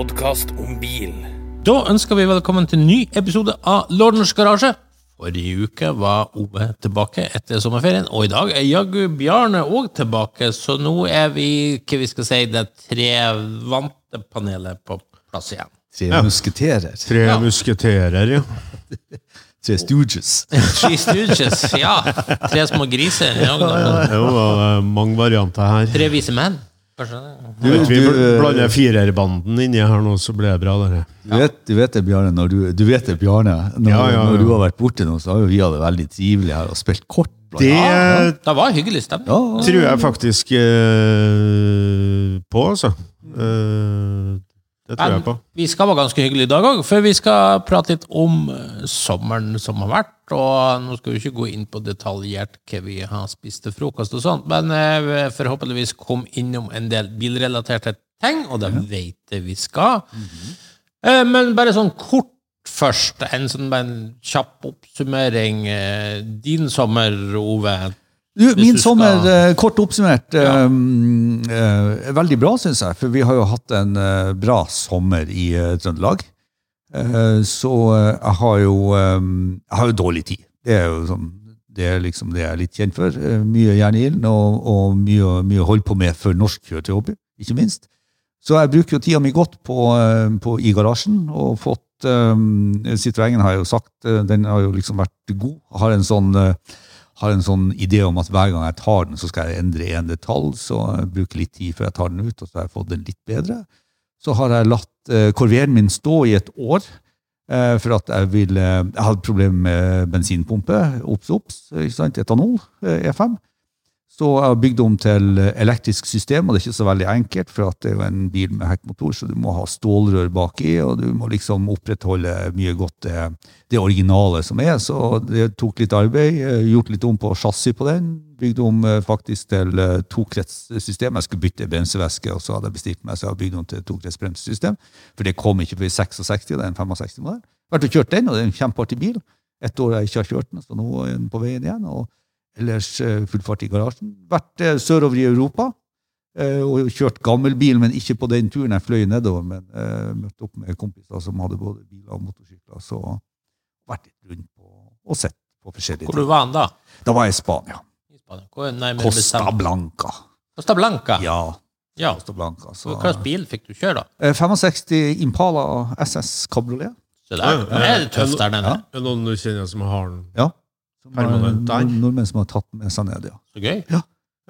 podkast om bil. Da ønsker vi velkommen til en ny episode av Lordens garasje. Forrige uke var Ove tilbake etter sommerferien, og i dag er jaggu Bjarne òg tilbake, så nå er vi hva vi skal si, det tre vante panelet på plass igjen. Tre musketerer. Tre Ja. musketerer, ja. Tre stooges. Tre Stooges, ja. Tre små griser. Ja. Det var mange varianter her. Tre vise menn. Kanskje det? Du, Hvis vi eh, blander firerbanden inni her nå, så blir det bra. Der. Du vet, du vet det, Bjarne, når du, du vet det, Bjarne, når, Ja, ja, ja. når du har vært borte nå, så har jo vi hatt det veldig trivelig her og spilt kort. Det ja, Det var hyggelig stemning. ja, tror jeg faktisk eh, på, altså. Eh, det tror jeg på. Vi skal være ganske hyggelige i dag òg, for vi skal prate litt om eh, sommeren som har vært. Og nå skal vi ikke gå inn på detaljert hva vi har spist til frokost, og sånt, men eh, forhåpentligvis kom innom en del bilrelaterte ting, og det vet jeg vi skal. Eh, Men bare sånn kort først, en sånn en kjapp oppsummering. Eh, Din sommer, Ove. Du, min du sommer, skal- eh, kort oppsummert, Ja. um, er veldig bra, syns jeg. For vi har jo hatt en uh, bra sommer i uh, Trøndelag. Så jeg har jo um, Jeg har jo dårlig tid. Det er jo sånn det er liksom det jeg er litt kjent for. Mye jern i ilden og, og mye, mye holde på med for norsk kjøretøyhobby, ikke minst. Så jeg bruker jo tida mi godt på, på, i garasjen og fått um, Citroën har jeg jo sagt, den har jo liksom vært god. Har en sånn eh, har en sånn idé om at hver gang jeg tar den, så skal jeg endre en detalj, så jeg bruker litt tid før jeg tar den ut, og så har jeg fått den litt bedre. Så har jeg latt uh, korveren min stå i et år, eh, for at jeg ville Jeg hadde problemer med bensinpumpe, Ops, ops. etanol, eh, E5. Så jeg har bygd om til eh, elektrisk system, og det er ikke så veldig enkelt, for det er jo en bil med hekkmotor, så du må ha stålrør baki, og du må liksom opprettholde mye godt det, det originale som er. Så det tok litt arbeid, eh, gjort litt om på chassis på den, bygd om eh, faktisk til tokretssystem. Jeg skulle bytte bremsevæske, og så hadde jeg bestilt meg, så jeg har bygd om til tokretsbremsesystem, for det kom ikke før i 66, det er en 65-modell. Vært og kjørt den, og det er en kjempeartig bil. Et år jeg ikke har kjørt den, så nå er den på veien igjen. og ellers eh, full fart i garasjen. Vært eh, sørover i Europa eh, og kjørt gammelbil, men ikke på den turen jeg fløy nedover. Men uh, møtte opp med kompiser som hadde både biler og motorsykler. Så vært litt rundt på, og sett på forskjellige ting. Hvor var han da? Da var jeg i Spania. I Spania. Hvor nei, Costa bestemt? Blanca. Costa Blanca. Ja, Ja. Costa Blanca. Så, Hva slags bil fikk du kjøre, da? eh, 65 Impala SS Cabriolet. Så der, Ja, det er tøft der nede. Ja. Er noen du kjenner som har den? Ja. Permanent der. Nordmenn som har tatt med seg ned, ja. Så gøy.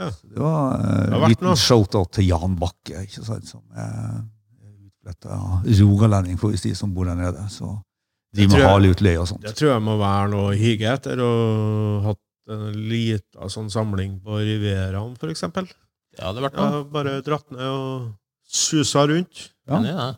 Så det var en har uh, liten noe. shout-out til Jan Bakke, ikke sant, som er utflytta rogalending, får vi si, som bor der nede. Så de må ha jeg- og sånt. Det tror jeg må være noe å hige etter, og hatt en lita sånn samling på Rivieraen, eksempel. Ja, det vært Ja, bare dratt ned og susa rundt. Ja. Ja.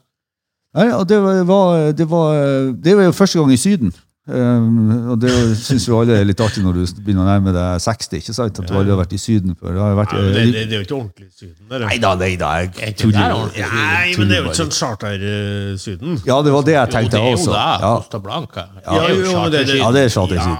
Nei, og det, var, det, var, det var jo første gang i Syden. Um, og det syns jo alle er litt artig når du begynner å nærme deg 60. ikke sant? At du aldri har vært i Syden før. Vært, Nei, det, det, det er jo ikke ordentlig Syden. Det er. Nei da, nei da. Jeg Er tuller jo. Nei, men det er jo ikke sånn charter-Syden. Ja, det var det jeg Jo, tenkte det er jo også. det. Ja, Costa Blanca. Ja, Det er jo jo, det- charterskip. ja det er charter-Syden.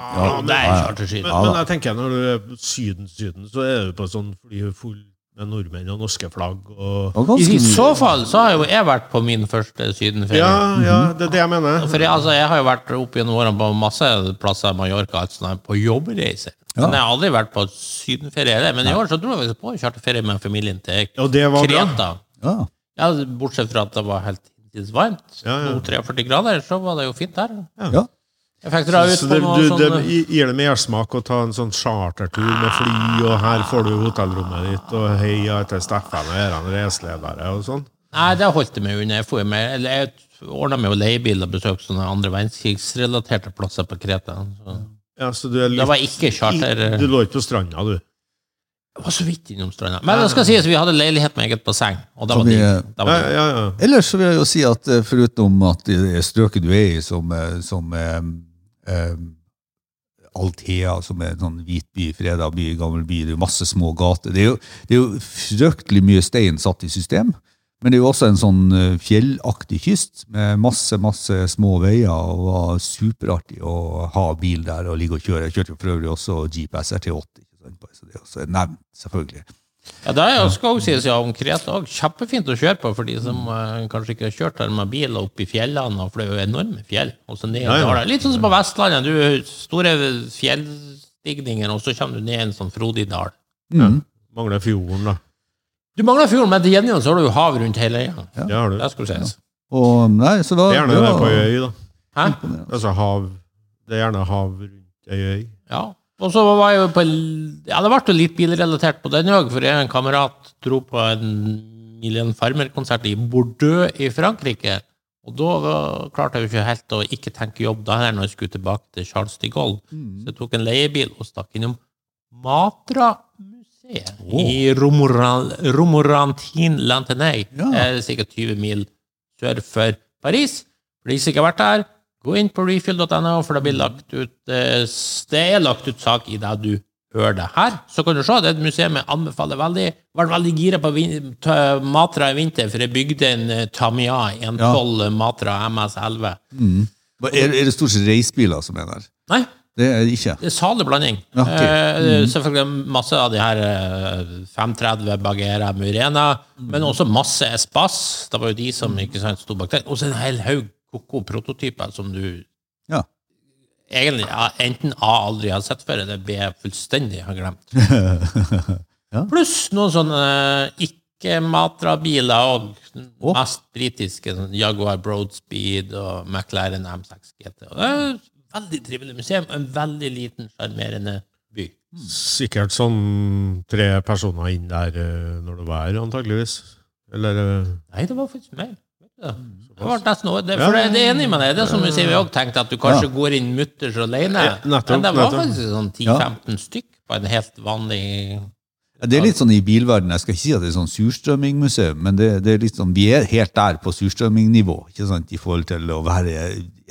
Ja, ja. Men, men jeg tenker når du er Syden-Syden, så er du på sånn fly full med nordmenn og norske flagg og I så fall så har jo jeg vært på min første sydenferie. Ja, ja, det er det jeg mener. For jeg, altså, jeg har jo vært opp gjennom årene på masse plasser i Mallorca altså, på jobbreiser. Ja. Men jeg har aldri vært på sydenferie. Men i år så dro jeg på charterferie med familien til Og det var bra. Kreta. Ja. Ja, bortsett fra at det var helt varmt. Ja, ja. 43 grader, så var det jo fint der. ja. Fikk dra ut Så på det, noe du, sånn det gir det mersmak å ta en sånn chartertur med fly, og her får du hotellrommet ditt, og heia etter Steffen og er han raceledere og sånn. Nei, det holdt jeg meg unna. Jeg, med, eller jeg ordna meg jo leiebil og besøkte sånne andre verdenskrigsrelaterte plasser på Kreta. Så. Ja, så du er litt Det var ikke charter. Du lå ikke på stranda, du. Jeg var så vidt innom stranda. Men det skal sies, vi hadde leilighet med eget basseng. Og det var vi. Det Ja, var ja, ja. Ellers så vil jeg jo si at eh, foruten at det strøket du er i, som, eh, som eh, Althea, som er en sånn hvit by, freda by, gammel by, det er masse små gater. Det er jo, det er jo fryktelig mye stein satt i system, men det er jo også en sånn eh, fjellaktig kyst med masse, masse små veier, og det var superartig å ha bil der og ligge og kjøre. Jeg kjørte for øvrig også Jeep SRT80, så det er også nevnt, selvfølgelig. Ja, Det er skal jo sies ja, om Kreta òg. Kjempefint å kjøre på for de som eh, kanskje ikke har kjørt der med bil opp i fjellene, for det er jo enorme fjell. Og så ned Ja, ja. Litt sånn som på Vestlandet. Du store fjellstigninger, og så kommer du ned en sånn frodig dal. Mm. Mangler fjorden, da. Du mangler fjorden, men til gjengjeld så har du jo hav rundt hele øya. Det har du. Det skal sies. Og, nei, så da, Det er gjerne det på ei øy, da. Hæ? Altså hav Det er gjerne hav rundt ei øy. Ja. Og så var jeg jo på Ja, det ble jo litt bilrelatert på den òg, for jeg og en kamerat dro på en Million Farmer-konsert i Bordeaux i Frankrike. Og da klarte jeg jo ikke helt å ikke tenke jobb da når jeg skulle tilbake til Charles de Gaulle. Så jeg tok en leiebil og stakk innom Matra-museet i Romoran- Romorantin-Lantenay. Ja. Det er sikkert 20 mil sør for Paris. For de som ikke har vært der, gå inn på refill.no, for det blir lagt ut eh, Det er lagt ut sak i det du hører det her. Så kan du se, det er et museum jeg anbefaler veldig. Var veldig gira på Matra i vinter, for jeg bygde en eh, Tamiya 112 Matra MS11. Mm. Er, er det stort sett reisbiler som er der? Nei, Det er det ikke. det er salig blanding. Ja, ok. Eh, selvfølgelig masse av de her eh, 530 Bagheera Murena, men også masse Espas. Det var jo de som ikke sant, sto bak den. Og så en hel haug koko prototyper som du Ja. egentlig ja, enten A aldri har sett før, eller B fullstendig har glemt. Ja. Pluss noen sånne eh, ikke-Matra-biler og Oh. mest britiske. Sånn Jaguar Broadspeed og McLaren M6 GT. Og det er et veldig trivelig museum. En veldig liten, sjarmerende by. Sikkert sånn tre personer inn der eh, når du var her, antageligvis. Eller eh, Nei, det var faktisk mer. Du det? Det var nesten noe, det, for det, det er enig med deg. Det er som vi sier, vi òg tenkte at du kanskje Ja. går inn mutters alene. Ja, nettopp, Men det var nettopp. faktisk sånn 10-15 stykk på en helt vanlig Det er litt sånn i bilverden, jeg skal ikke si at det er sånn surstrømmingmuseum, men det, det er litt sånn, vi er helt der på surstrømmingnivå, ikke sant, i forhold til å være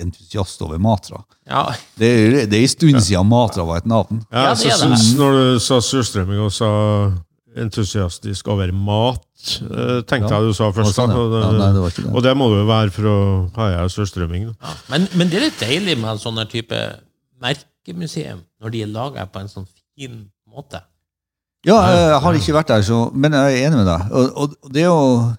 entusiast over Matra. Ja, Det er, det er en stund siden Matra var et navn. Ja, Ja, så det. syns, når du sa surstrømming og sa entusiastisk over mat, eh, tenkte Ja. jeg du sa først. Sånn, ja. og, det, Ja, nei, det det. og det må det jo være for å ha jeg sørstrømming. Ja, men, men det er litt deilig med en sånn type merkemuseum, når de er laga på en sånn fin måte. Ja, jeg har ikke vært der, så, men jeg er enig med deg. Og, og, det, er jo,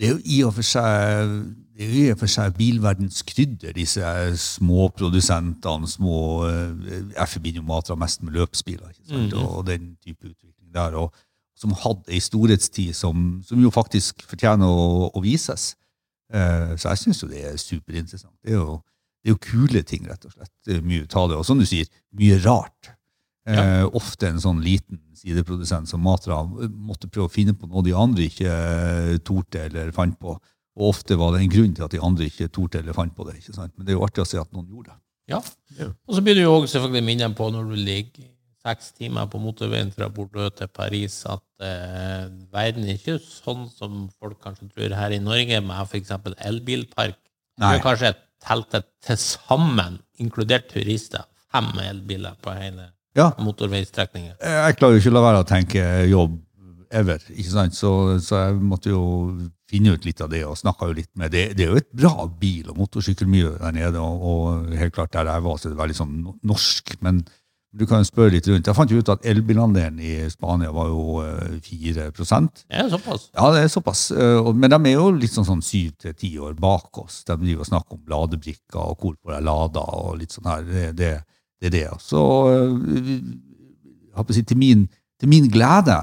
det er jo i og for seg det er jo i og for seg bilverdens krydder, disse småprodusentene, små eh, Jeg forbinder jo Matra mest med løpsbiler, ikke sant? Mm. og den type utvikling der. og Som hadde ei storhetstid som, som jo faktisk fortjener å, å vises. Eh, så jeg syns jo det er superinteressant. Det er, jo, det er jo kule ting, rett og slett. Det er mye tale. Og som du sier, mye rart. Eh, ofte en sånn liten sideprodusent som Matra måtte prøve å finne på noe de andre ikke eh, torde eller fant på. Og ofte var det en grunn til at de andre ikke torde eller fant på det. ikke sant? Men det er jo artig å se at noen gjorde det. Ja. Ja. Og så blir du jo også selvfølgelig minnet på når du ligger seks timer på motorveien fra Bordeaux til Paris, at eh, verden er ikke sånn som folk kanskje tror her i Norge, med f.eks. elbilpark. Det er kanskje teltet til sammen, inkludert turister, fem elbiler på hele Ja, motorveistrekningen. jeg klarer jo ikke å la være å tenke jobb ever, ikke sant? Så, så jeg måtte jo finne ut litt av det, og snakka jo litt med det. Det er jo et bra bil- og motorsykkelmiljø der nede, og, og helt klart der jeg var, så det var litt sånn norsk. Men du kan spørre litt rundt. Jeg fant jo ut at elbilandelen i Spania var jo eh, 4 Det er såpass. Ja, det er såpass. Eh, Men de er jo litt sånn, sånn syv til ti år bak oss. De driver og snakker om ladebrikker og hvor på de lader og litt sånn her. Det, det, det er det. Så eh, jeg si, til, min, til min glede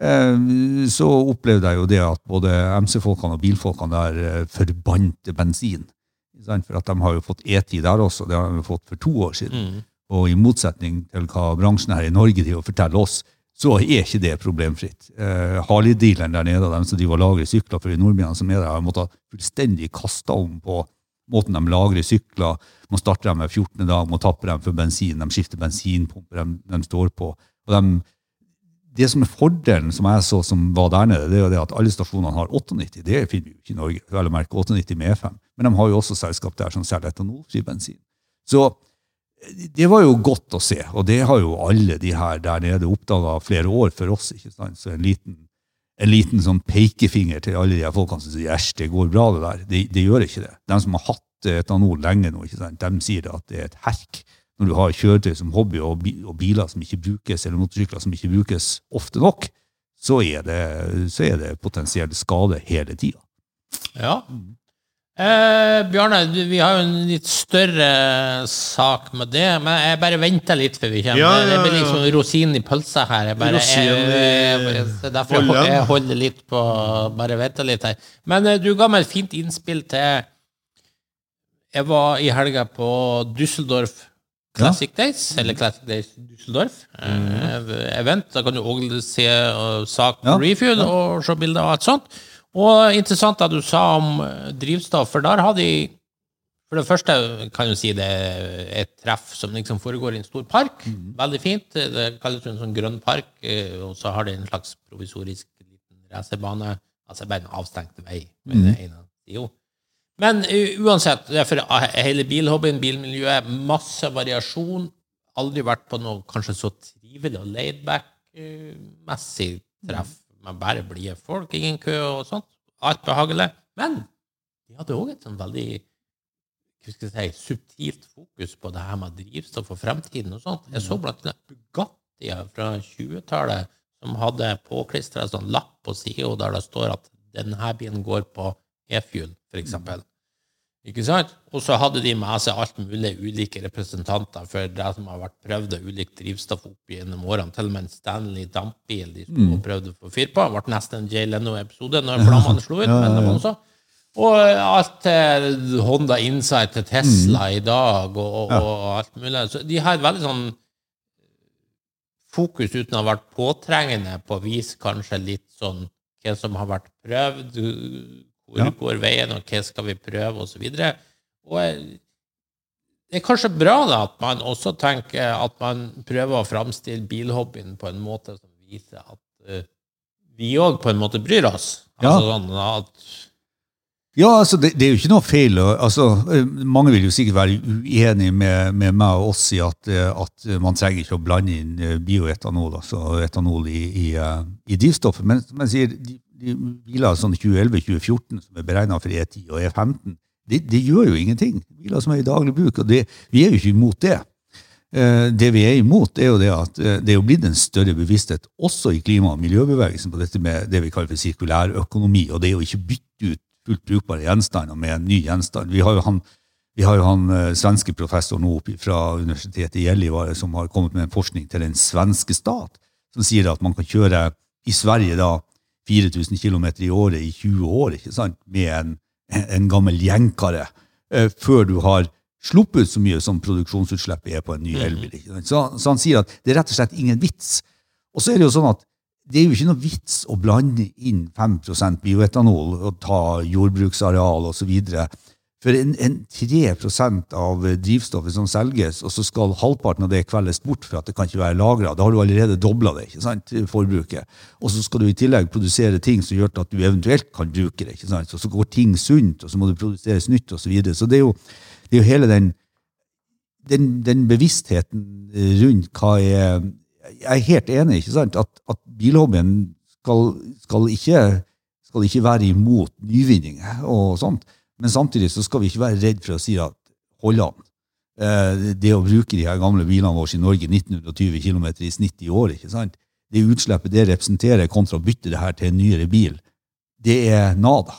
eh, så opplevde jeg jo det at både MC-folkene og bilfolkene der forbandt bensin. For at de har jo fått E10 der også. Det har de fått for to år siden. Mm. Og i motsetning til hva bransjen her i Norge driver og forteller oss, så er ikke det problemfritt. Eh, Harley-dealeren der nede, dem som driver og lagrer sykler for i nordmennene som er der, har måttet fullstendig kaste om på måten de lagrer sykler. Må starte dem hver 14. dag, må tappe dem for bensin, de skifter bensinpumper de, de står på. Og de, det som er fordelen som jeg så som var der nede, det er jo det at alle stasjonene har 98. Det finner vi jo ikke i Norge, vel å merke 98 med E5. Men de har jo også selskap der som selger etanolfri bensin. Så det var jo godt å se, og det har jo alle de her der nede oppdaga flere år før oss. ikke sant? Så en liten, en liten sånn pekefinger til alle de her folkene som sier æsj, det går bra, det der. Det, det gjør ikke det. De som har hatt etanol lenge nå, ikke sant? de sier at det er et herk. Når du har kjøretøy som hobby og biler som ikke brukes, eller motorsykler som ikke brukes ofte nok, så er det, så er det potensiell skade hele tida. Ja. Eh, Bjarne, du, vi har jo en litt større sak med det, men jeg bare venter litt før vi kommer. Ja, ja, Det blir liksom rosinen i pølsa her. Jeg bare, jeg, jeg, derfor jeg, jeg holder litt på Bare venter litt her. Men eh, du ga meg et fint innspill til Jeg var i helga på Düsseldorf Classic Days, eller Classic Days Düsseldorf. eh, event. Da kan du òg se uh, sak på Ja, Refuel og se bilder og alt sånt. Og interessant at du sa om eh, drivstoff, for der har de For det første kan du si det er et treff som liksom foregår i en stor park. Veldig fint. Det kalles en sånn grønn park, eh, og så har de en slags provisorisk liten racerbane. Altså bare en avstengt vei. Mm. siden. Men eh, uansett, det er for hele bilhobbyen, bilmiljøet, masse variasjon. Aldri vært på noe kanskje så trivelig og laidback-messig treff med bare blide folk, ingen kø og sånt. Alt behagelig. Men de hadde òg et sånn veldig si, subtilt fokus på det her med drivstoff og fremtiden og sånt. Jeg så blant annet Bugattier fra 20-tallet som hadde påklistra en sånn lapp på sida der det står at denne bilen går på e-fuel, for eksempel. Ikke sant? Og så hadde de med seg alt mulig ulike representanter for det som har vært prøvd av ulikt drivstoff opp gjennom årene. Til og med en Stanley dampbil de og prøvde å få fyr på. Det ble nesten en Jay Leno-episode når flammene slo ut. men det var også. Og alt til Honda Insight til Tesla i dag, og, og, og alt mulig. Så de har et veldig sånn fokus uten å ha vært påtrengende på å vise kanskje litt sånn hva som har vært prøvd, hvor Ja. går veien, og hva skal vi prøve, og så videre. Og jeg- det er kanskje bra da at man også tenker at man prøver å framstille bilhobbyen på en måte som viser at uh, vi òg på en måte bryr oss. Ja. Altså sånn at Ja, altså, det, det er jo ikke noe feil. Altså, eh, mange vil jo sikkert være uenige med, med meg og oss i at, eh, at man trenger ikke å blande inn eh, bioetanol, altså etanol i, i, eh, i drivstoffet. Men som jeg sier, de, de biler sånn 2011-2014 som er beregna for E10 og E15, det, det gjør jo ingenting. Biler som er i daglig bruk. og det, Vi er jo ikke imot det. Eh, Det vi er imot, er jo det at eh, det er blitt en større bevissthet også i klima- og miljøbevegelsen på dette med det vi kaller for sirkulær økonomi, og det er jo ikke bytte ut fullt brukbare gjenstander med en ny gjenstand. Vi har jo han, har jo han eh, svenske professoren oppe fra universitetet i Gällivare som har kommet med en forskning til den svenske stat, som sier at man kan kjøre i Sverige da 4000 km i året i 20 år ikke sant? med en, en gammel jenkare, eh, før du har sluppet ut så mye som produksjonsutslippet er på en ny elbil. Ikke sant? Så, så han sier at det er rett og slett ingen vits. Og så er det jo sånn at det er jo ikke noe vits å blande inn 5% bioetanol og ta jordbruksareal osv. For en, en 3% av drivstoffet som selges, og så skal halvparten av det kveldes bort for at det kan ikke være lagra, da har du allerede dobla det, ikke sant, forbruket. Og så skal du i tillegg produsere ting som gjør at du eventuelt kan bruke det. ikke sant, Så, så går ting sunt, og så må det produseres nytt osv. Så, videre. så det er jo, det er jo hele den den, den bevisstheten rundt hva er Jeg er helt enig ikke sant, at, at bilhobbyen skal, skal, ikke, skal ikke være imot nyvinninger og sånt, men samtidig så skal vi ikke være redd for å si at hold an. Eh, Det å bruke de her gamle bilene våre i Norge 1920 km i snitt i år, ikke sant? det utslippet det representerer kontra å bytte det her til en nyere bil, det er nada,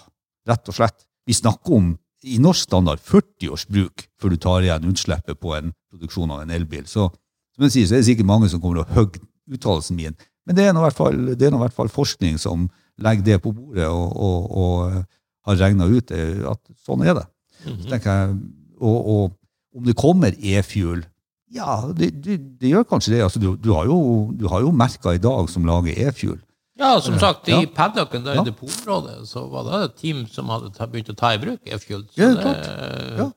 rett og slett. Vi snakker om i norsk standard 40 års bruk før du tar igjen utslippet på en produksjon av en elbil. Så som jeg sier, så er det sikkert mange som kommer til å hogge uttalelsen min. Men det er nå i hvert fall forskning som legger det på bordet og, og, og har regna ut at sånn er det. Så jeg, og, og om det kommer e-fuel Ja, det, det, det gjør kanskje det. Altså, du, du har jo, du har jo merker i dag som lager e-fuel. Ja, som sagt, i Ja. paddocken der Ja. i depområdet så var det et team som hadde ta- begynt å ta i bruk e-fuel. Så Ja, det-. Ja.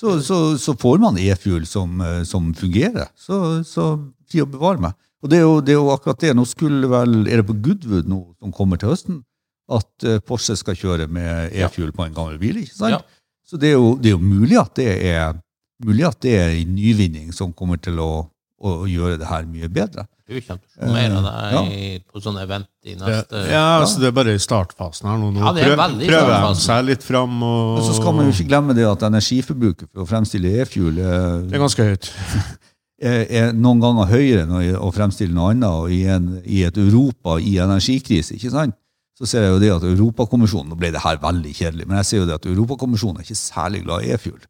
Så, så, så får man e-fuel som, eh, som fungerer. Så, så fri å bevare meg. Og det er, jo, det er jo akkurat det. Nå skulle vel, Er det på Goodwood nå som kommer til høsten at eh, Porsche skal kjøre med e-fuel på en gammel bil? ikke sant? Ja. Så det er, jo, det er jo mulig at det er mulig at det er en nyvinning som kommer til å, å gjøre det her mye bedre. Du kommer til å se mer av det Ja. på sånn event i neste ja, altså det er bare i startfasen her nå. Nå Ja, det er prøv- veldig i prøver de seg litt fram. Og, Men så skal man jo ikke glemme det at energiforbruket for å fremstille e-fuel eh, Det er ganske høyt. er, er noen ganger høyere enn å- å fremstille noe annet. Og i, en, i et Europa i energikrise, ikke sant? Så ser jeg jo det at Europakommisjonen Nå ble det her veldig kjedelig, men jeg ser jo det at Europakommisjonen er ikke særlig glad i e-fuel.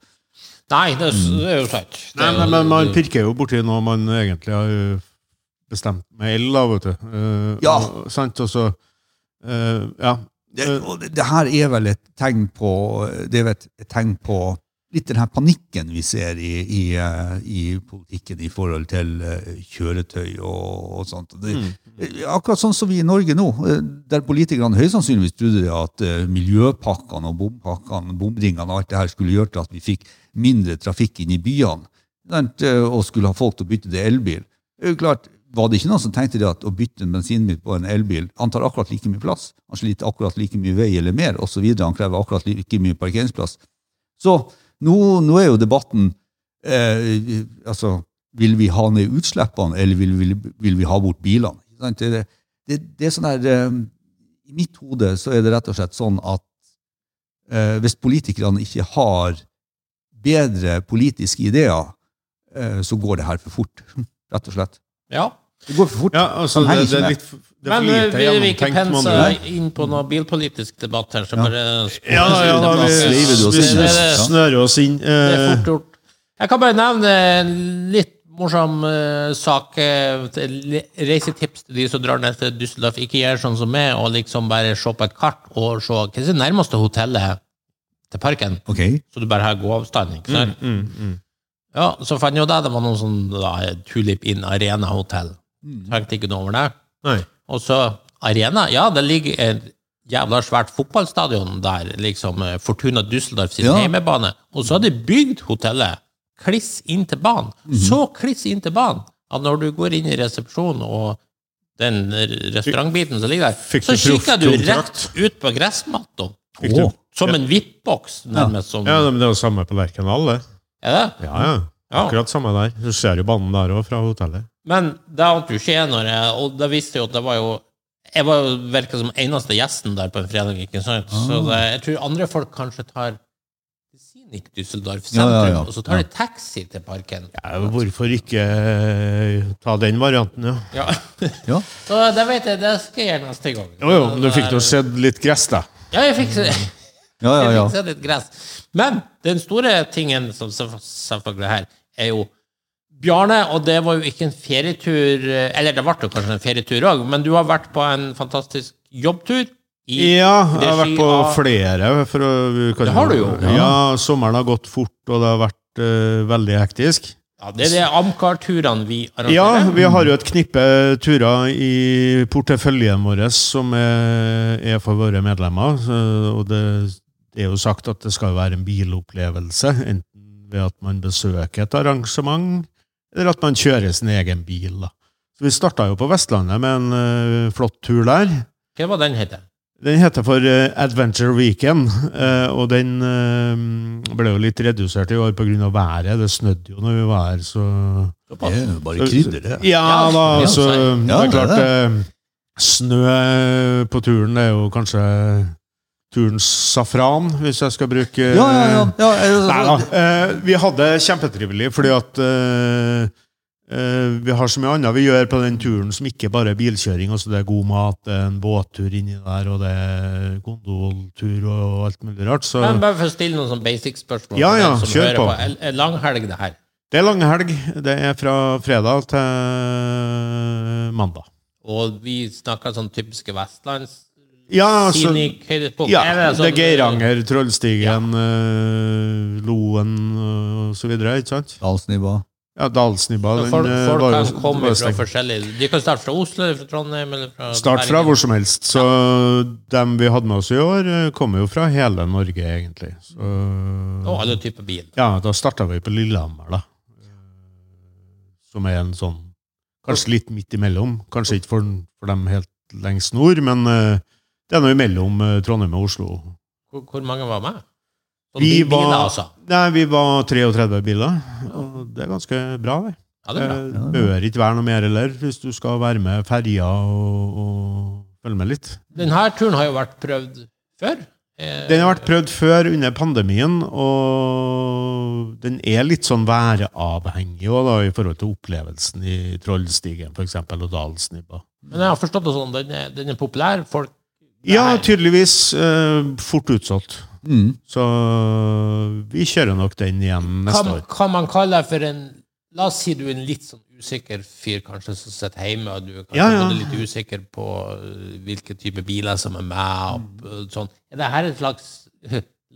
Nei, det, er s- det er jo sant. Nei, Nei, men, man pirker jo borti noe man egentlig har bestemt med el, da, vet du. Uh, Ja. og- Sant, og så uh, Ja. Det, og det, det her er vel et tegn på det er vel et tegn på litt den her panikken vi ser i, i, eh, i politikken i forhold til eh, kjøretøy og, og sånt. Det, eh, Akkurat sånn som vi i Norge nå, eh, der politikerne høyst sannsynligvis trodde at miljøpakkene og bompakkene, bomringene og alt det her skulle gjøre til at vi fikk mindre trafikk inn i byene, og skulle ha folk til å bytte til elbil. Klart, var det ikke noen som tenkte det at å bytte en bensinbil på en elbil antar akkurat like mye plass, han sliter akkurat like mye vei eller mer, osv. Han krever akkurat like mye parkeringsplass. Så nå, nå er jo debatten eh, altså, Vil vi ha ned utslippene, eller vil, vil, vil vi ha bort bilene? Det, det, det er sånn her, eh, I mitt hode så er det rett og slett sånn at eh, hvis politikerne ikke har bedre politiske ideer, eh, så går det her for fort. Rett og slett. Ja. Det går for fort. ja altså, Sånn det, det er litt f- det er Men vi eh, vil ikke pense inn på noe bilpolitisk debatt her, så bare Ja, ja, da, vi, vi snører oss inn. det er eh, fort gjort. Jeg kan bare nevne en litt morsom eh, sak. Reisetips til de som drar ned til Düsseldorf. Ikke gjør sånn som meg, og liksom bare se på et kart og se hva er det nærmeste hotellet til parken. Ok. Så du bare har gåavstand. ikke sant? mm, mm. Ja, Så fant jeg jo det. Det var noen sånn da, Tulip Inn Arena Hotell. Mm. Tenkte ikke noe over det. Nei. Og så Arena, ja, det ligger et jævla svært fotballstadion der, liksom eh, Fortuna Düsseldorf sin Ja. hjemmebane. Og så har de bygd hotellet kliss inn til banen. Mhm. Så kliss inn til banen at når du går inn i resepsjonen og den restaurantbiten som ligger der, så kikker du rett ut på gressmatta. Som en VIP-boks, nærmest. Som, Ja, men det er jo samme på Lerkendal, det. er det? Ja, ja. Ja. Akkurat samme der. Du ser jo banen der òg, fra hotellet. Men det ante jo ikke jeg når jeg Og det viste jo at det var jo Jeg var jo virka som eneste gjesten der på en fredag, ikke sant? Så Ah. det, jeg tror andre folk kanskje tar Sinik Düsseldorf sentrum, ja, ja. og så tar de taxi til parken. Ja, hvorfor ikke eh, ta den varianten, ja? Ja. Ja. Så det vet jeg, det skal jeg gjøre neste gang. Jo, jo, men du fikk nå sett litt gress, da. Ja, jeg fikk se, Ja, ja, ja. litt gress. Men den store tingen som selv- selvfølgelig her, er jo Bjarne, og det var jo ikke en ferietur eh, Eller det ble jo kanskje en ferietur òg, men du har vært på en fantastisk jobbtur. i Ja, jeg har vært på av- flere. For å, kan Det har du jo. Ja. sommeren har gått fort, og det har vært uh, veldig hektisk. Ja, det er de Amcar-turene vi arrangerer. Ja, vi har jo et knippe turer i porteføljen vår som er, er for våre medlemmer. Så, og det, det er jo sagt at det skal være en bilopplevelse, enten ved at man besøker et arrangement, eller at man kjører sin egen bil. Da. Så vi starta jo på Vestlandet med en uh, flott tur der. Hva var den heter? Den heter for uh, Adventure Weekend, uh, og den ble jo litt redusert i år pga. været. Det snødde jo når vi var her, så Det er jo bare krydder, det. Ja da, så. Det Ja, er det er klart Snø på turen er jo kanskje turens safran, hvis jeg skal bruke Ja, ja, ja. ja jeg- Nei da. Eh, vi hadde kjempetrivelig, fordi at eh, eh, vi har så mye annet vi gjør på den turen som ikke bare er bilkjøring. Altså det er god mat, det er en båttur inni der, og det er gondoltur og alt mulig rart. Så Men bare for å stille noen sånn basic spørsmål. Ja, ja, som kjør hører på. Er- lang langhelg, det her? det er langhelg. Det er fra fredag til mandag. Og vi snakker sånn typiske vestlands... Ja, altså, ja, det er Geiranger, Trollstigen, eh, Loen eh, og så videre, ikke sant? Dalsnibba. Ja, Dalsnibba. Så Folk, eh, folk jo- kan komme fra forskjellige De kan starte fra Oslo, eller fra Trondheim eller fra Start fra hvor som helst. Så dem vi hadde med oss i år, kommer jo fra hele Norge, egentlig. Så, Og alle typer bil. ja, da starta vi på Lillehammer, da. Som er en sånn Kanskje litt midt imellom. Kanskje ikke for, for dem helt lengst nord, men det er noe imellom eh, Trondheim og Oslo. Hvor, hvor mange var med? Sånn Vi biler, var, altså. nei, vi var 33 biler, og det er ganske bra, det. Ja, det er bra. Eh, det er bør ikke være noe mer heller, hvis du skal være med ferja og, og følge med litt. Denne turen har jo vært prøvd før. Eh, Den har vært prøvd før under pandemien, og den er litt sånn væravhengig også, da, i forhold til opplevelsen i Trollstigen for eksempel, og Dalsnibba. Men jeg har forstått det sånn, den er, den er populær. Folk Ja, tydeligvis eh, fort utsolgt. Mm. Så vi kjører nok den igjen neste kan, år. kan man kalle deg for en La oss si du er en litt sånn usikker fyr kanskje som sitter hjemme, og du er kanskje Ja, ja. litt usikker på uh, hvilke type biler som er med. Og, uh, sånn. Er det her et slags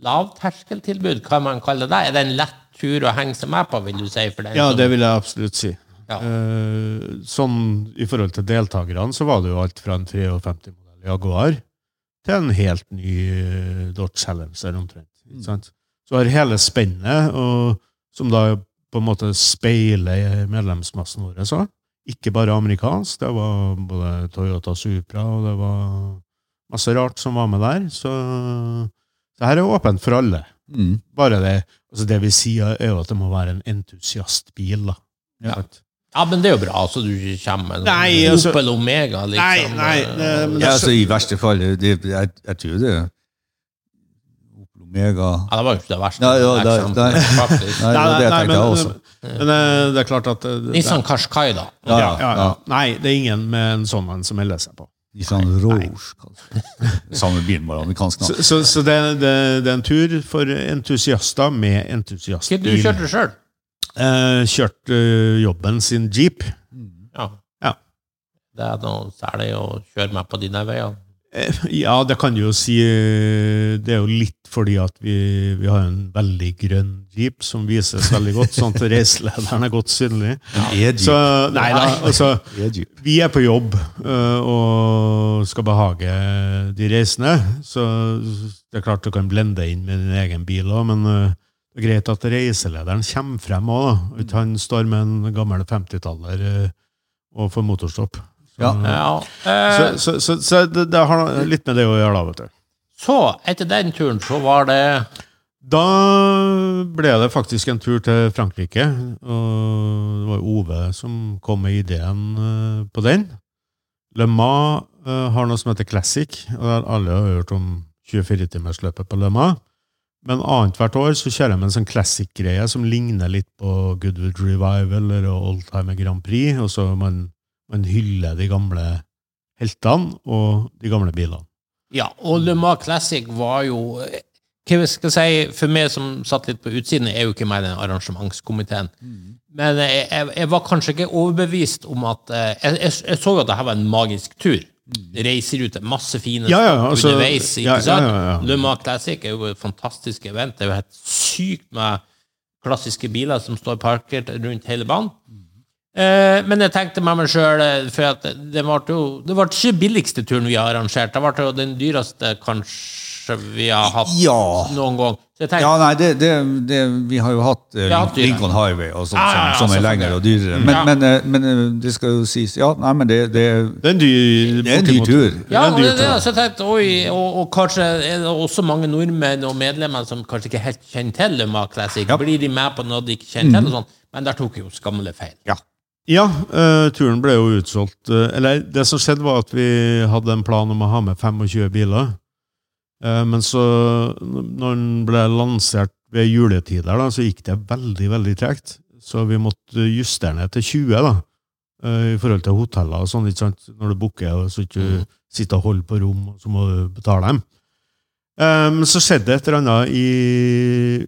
lavterskeltilbud, kan man kalle det? Er det en lett tur å henge seg med på, vil du si? Ja, det vil jeg absolutt si. Ja. Eh, sånn i forhold til deltakerne, så var det jo alt fra en 53-modell Jaguar til en helt ny eh, Dodge Challenger omtrent. Sant? Så har hele spennet, og, som da på en måte speiler medlemsmassen vår, så. Ikke bare amerikansk, det var både Toyota Supra, og det var masse rart som var med der. Så det her er åpent for alle. Mm. Bare det, altså det vi sier, er jo at det må være en entusiastbil. da. Ja. Ja, men det er jo bra, så du kommer med Nei, altså- Opel Omega, liksom. Nei, nei, det- men Ja, altså, I verste fall det, jeg, jeg tror det Opel Omega Ja, det var jo ikke det verste. Nei, jo, det- nei, faktisk. Nei, det var det jeg tenkte jeg også. men, men det- det er klart at det, det, Nissan Qashqai, da. Ja, ja, ja. Nei, det er ingen med en sånn en som melder seg på. Nissan Rouge. Samme bilen, bare amerikansk Så, navn. så, så det, det, det er en tur for entusiaster med entusiastbil. du kjørte det sjøl? Eh, kjørt eh, jobben sin jeep. Ja. Ja. Det er noe særlig å kjøre meg på dine veier. Eh, Ja, det kan du jo si. Det er jo litt fordi at vi, vi har en veldig grønn jeep som vises veldig godt, sånn at reiselederen er godt synlig. E-Jeep. Så nei da, altså Vi er på jobb og skal behage de reisende. Så det er klart du kan blende inn med din egen bil òg, men det er greit at reiselederen kommer frem òg. Ikke han står med en gammel 50-taller øh, og får motorstopp. Så, Ja. Ja. så, Eh, så, så, så det, det har litt med det å gjøre, da, vet du. så, etter den turen, så var det Da ble det faktisk en tur til Frankrike, og det var Ove som kom med ideen eh, på den. Le Mans eh, har noe som heter Classic, og alle har hørt om 24-timersløpet på Le Mans. Men annethvert år så kjører jeg med en sånn classic-greie som ligner litt på Goodwood Revival eller Oldtimer Grand Prix, og så man, man hyller de gamle heltene og de gamle bilene. Ja, og Le Mans Classic var jo eh, Hva skal jeg si, for meg som satt litt på utsiden, er jo ikke mer enn den arrangementskomiteen. Men jeg, jeg, jeg var kanskje ikke overbevist om at eh, Jeg, jeg, jeg så jo at det her var en magisk tur. Reiserute, masse fine Ja, ja, altså, underveis. ikke ja, sant? ja, ja. Le Mans Classic er jo et fantastisk event. Det er jo helt sykt med klassiske biler som står parkert rundt hele banen. Eh, men jeg tenkte med meg sjøl, for det ble jo Det ble ikke billigste turen vi har arrangert. Det ble jo den dyreste kanskje vi har hatt Ja. noen gang. Tenker, Ja, nei, det, det, det, vi har jo hatt uh, har hatt. Lincoln Highway og sånt, Ja, ja, som, som er lengre og dyrere. Men, Ja. men, uh, men eh, det skal jo sies Ja, nei, men det, det, Det er en dyr, det er en dyr tur. ja, det dyr det, det, så jeg tenkte, oi, og, og kanskje er det også mange nordmenn og medlemmer som kanskje ikke helt kjenner til Luma Classic. Ja. Blir de med på noe de ikke kjenner til? og sånn? Men der tok jo skamle feil. Ja. Ja, uh, turen ble jo utsolgt. Uh, eller det som skjedde, var at vi hadde en plan om å ha med 25 biler. Eh, men så, når den ble lansert ved juletider, da, så gikk det veldig, veldig tregt. Så vi måtte justere ned til 20, da. eh, I forhold til hoteller og sånn, ikke sant. Når du booker, så ikke du sitter og holder på rom, og så må du betale dem. Men um, så skjedde det et eller annet i,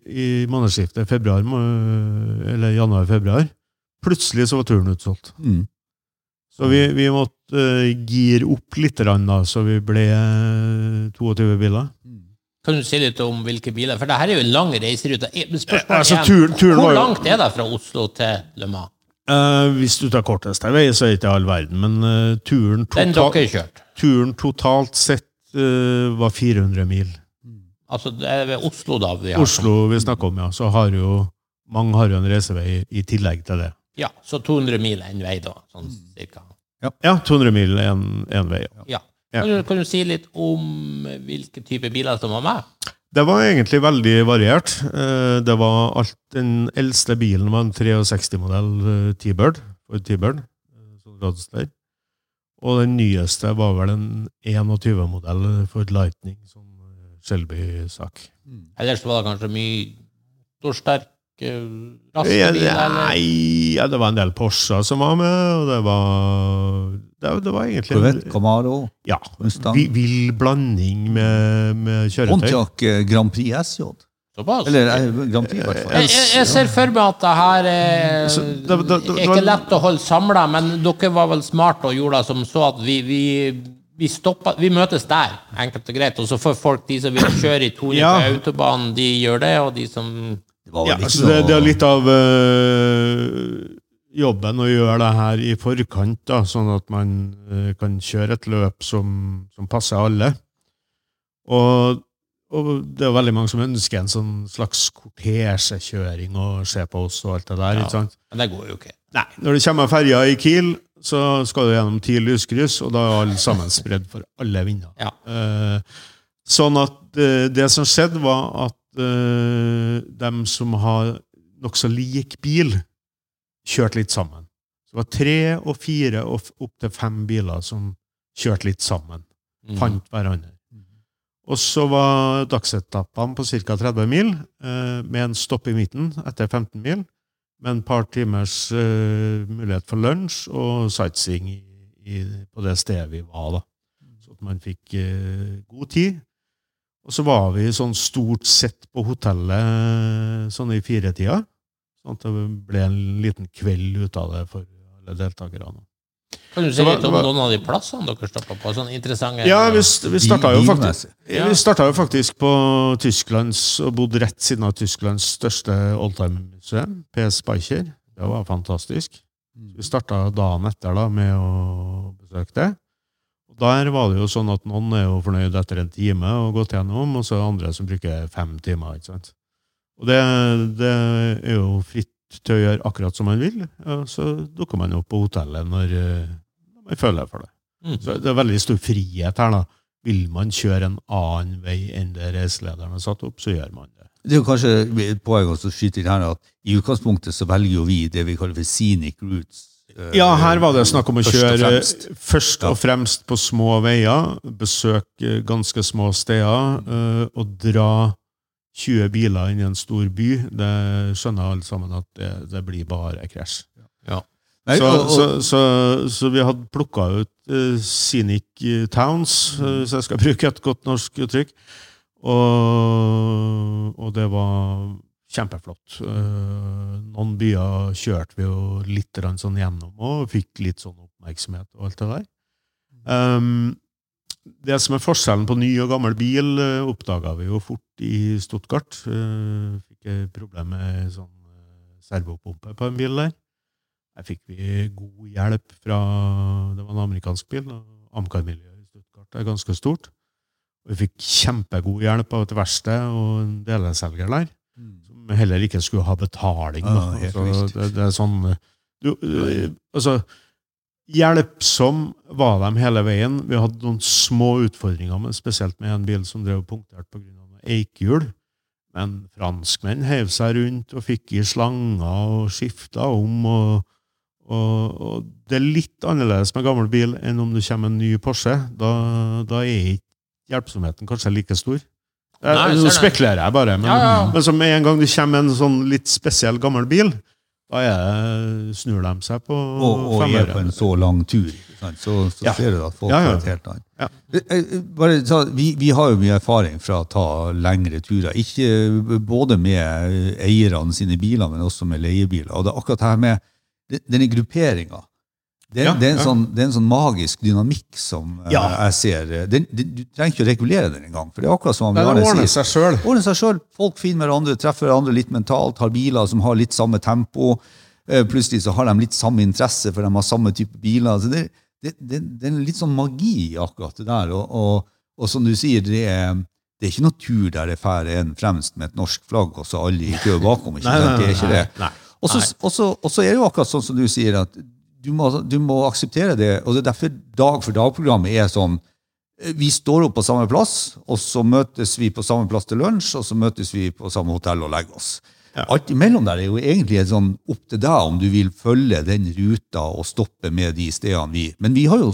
i månedsskiftet februar, eller januar-februar. Plutselig så var turen utsolgt. Mm. Så vi, vi måtte uh, gire opp litt, da, så vi ble uh, 22 biler. Kan du si litt om hvilke biler? For det her er jo en lang reiserute. Eh, Spørsmålet Altså, turen, turen hvor langt er det fra Oslo til Le Mans? Uh, Hvis du tar korteste vei, så er det ikke all verden, men eh, turen, Den total, turen totalt sett eh, var 400 mil. Altså, det er ved Oslo, da. Vi har Oslo vi snakker om, ja. Så har jo mange har jo en reisevei i tillegg til det. Ja, så 200 mil en vei, da. Sånn cirka. Ja, 200 mil én en vei. Ja. Ja. Ja. Kan, du, kan du si litt om hvilke type biler som var med? Det var egentlig veldig variert. Eh, Det var alt Den eldste bilen var en 63-modell eh, T-Bird. T-Bird. eh, sånn Og den nyeste var vel en 21-modell for Lightning. som eh, Shelby-sak. Ellers var det kanskje mye motorsterk, eh, raske biler? Nei, ja, det var en del Porscher som var med, og det var Det, det var egentlig Corvette, Camaro, ja, Mustang. vi- vill blanding med, med kjøretøy. Pontiac eh, Grand Prix SJ. Såpass? Eller eh, Grand Prix, i hvert fall. jeg, jeg, jeg ser for meg at det her er, Så det- det- det- det er ikke lett å holde samla, men dere var vel smarte og gjorde det som så at vi, vi, vi stopper, Vi møtes der, enkelt og greit. Og så får folk, de som vil kjøre i 200 Ja. på autobanen, de gjør det, og de som Det Ja, altså det, det er litt av øh, jobben å gjøre det her i forkant, da, sånn at man øh, kan kjøre et løp som, som passer alle. Og, og det er veldig mange som ønsker en sånn slags kortesjekjøring og se på oss og alt det der. Ja. Men det går jo ikke. Nei, når det kommer ferja i Kiel, så skal du gjennom ti lyskryss, og da er alle sammen spredd for alle vinder. Ja. Eh, sånn at eh, det som skjedde, var at eh, dem som har nokså lik bil, kjørte litt sammen. Så det var tre og fire og opptil opp til fem biler som kjørte litt sammen. Mm. Fant hverandre. Og så var dagsetappene på ca. 30 mil, eh, med en stopp i midten etter 15 mil, med en par timers eh, mulighet for lunsj og sightseeing i, i, på det stedet vi var. da. Så at man fikk eh, god tid. Og så var vi sånn stort sett på hotellet eh, sånn i firetida, sånn at det ble en liten kveld ut av det for alle deltakerne. Kan du si var- litt om var- noen av de plassene dere stoppa på? Sånn interessante Ja, vi, vi starta jo jo faktisk på Tysklands, og bodde rett siden av Tysklands største oldtime-museum, PS Speicher. Det var fantastisk. Vi starta dagen etter da med å besøke det. Der var det jo sånn at noen er jo fornøyd etter en time og gått gjennom, og så er det andre som bruker fem timer. ikke sant? Og det, det er jo fritt til å gjøre akkurat som man vil, og så dukker man opp på hotellet når eh, man føler for det. Mm. Så det er veldig stor frihet her, da. Vil man kjøre en annen vei enn det reiselederen har satt opp, så gjør man det. Det er jo kanskje et poeng å skyte inn her at i utgangspunktet så velger jo vi det vi kaller for scenic routes. Eh, Ja, her var det snakk om å først og kjøre fremst. først og fremst på små veier, besøke ganske små steder, eh, og dra 20 biler inn i en stor by. Det skjønner alle sammen at det, det blir bare krasj. Nei, Så, og- og- så, så, så vi hadde plukka ut uh, Scenic Towns, hvis så jeg skal bruke et godt norsk uttrykk. Og, og det var kjempeflott. Eh, noen byer kjørte vi jo litt sånn gjennom og fikk litt sånn oppmerksomhet og alt det der. Um, det som er forskjellen på ny og gammel bil, uh, oppdaga vi jo fort i Stuttgart. Eh, fikk et problem med sånn eh, servopumpe på en bil der. Der fikk vi god hjelp fra Det var en amerikansk bil. Amcar-miljøet i Stuttgart er ganske stort. Og vi fikk kjempegod hjelp av et verksted og en deleselger der, heller ikke skulle ha betaling. Ah, altså, det, det er sånn du, øh, Altså, hjelpsom var de hele veien. Vi hadde noen små utfordringer, men spesielt med en bil som drev punktert pga. eikehjul. Men franskmenn heiv seg rundt og fikk i slanger og skifta om. Og, og, og det er litt annerledes med gammel bil enn om det kommer en ny Porsche. Da, da er ikke hjelpsomheten kanskje like stor. Eh, Nei, Nå spekulerer jeg bare, men, Ja, ja. men så med en gang det kommer en sånn litt spesiell gammel bil, da er det, snur de seg på og, og er på en så lang tur, sant? så, så Ja. ser du at folk Ja, ja. har et helt annet. Ja. Eh, eh, Bare, så, vi, vi har jo mye erfaring fra å ta lengre turer, ikke både med eierne sine biler, men også med leiebiler. Og det er akkurat her med denne grupperinga. Det, Ja, det, er sånn, det er en sånn magisk dynamikk som eh, Ja. jeg ser. Den, den, du trenger ikke å regulere den engang, for det er akkurat som Det Bjarne sier. seg. Ordner seg sjøl. Folk finner hverandre, treffer hverandre litt mentalt, har biler som har litt samme tempo. Eh, Plutselig så har de litt samme interesse, for de har samme type biler. Så det, det, det, er litt sånn magi akkurat det der. Og, og, og som du sier, det er, det er ikke noe tur der det drar en fremst med et norsk flagg, og så alle i kø bakom. ikke sant? Det er ikke det. nei. Og så er det jo akkurat sånn som du sier, at du må, du må akseptere det. Og det er derfor Dag for dag-programmet er sånn eh, Vi står opp på samme plass, og så møtes vi på samme plass til lunsj, og så møtes vi på samme hotell og legger oss. Ja. Alt imellom der er jo egentlig sånn opp til deg om du vil følge den ruta og stoppe med de stedene vi Men vi har jo,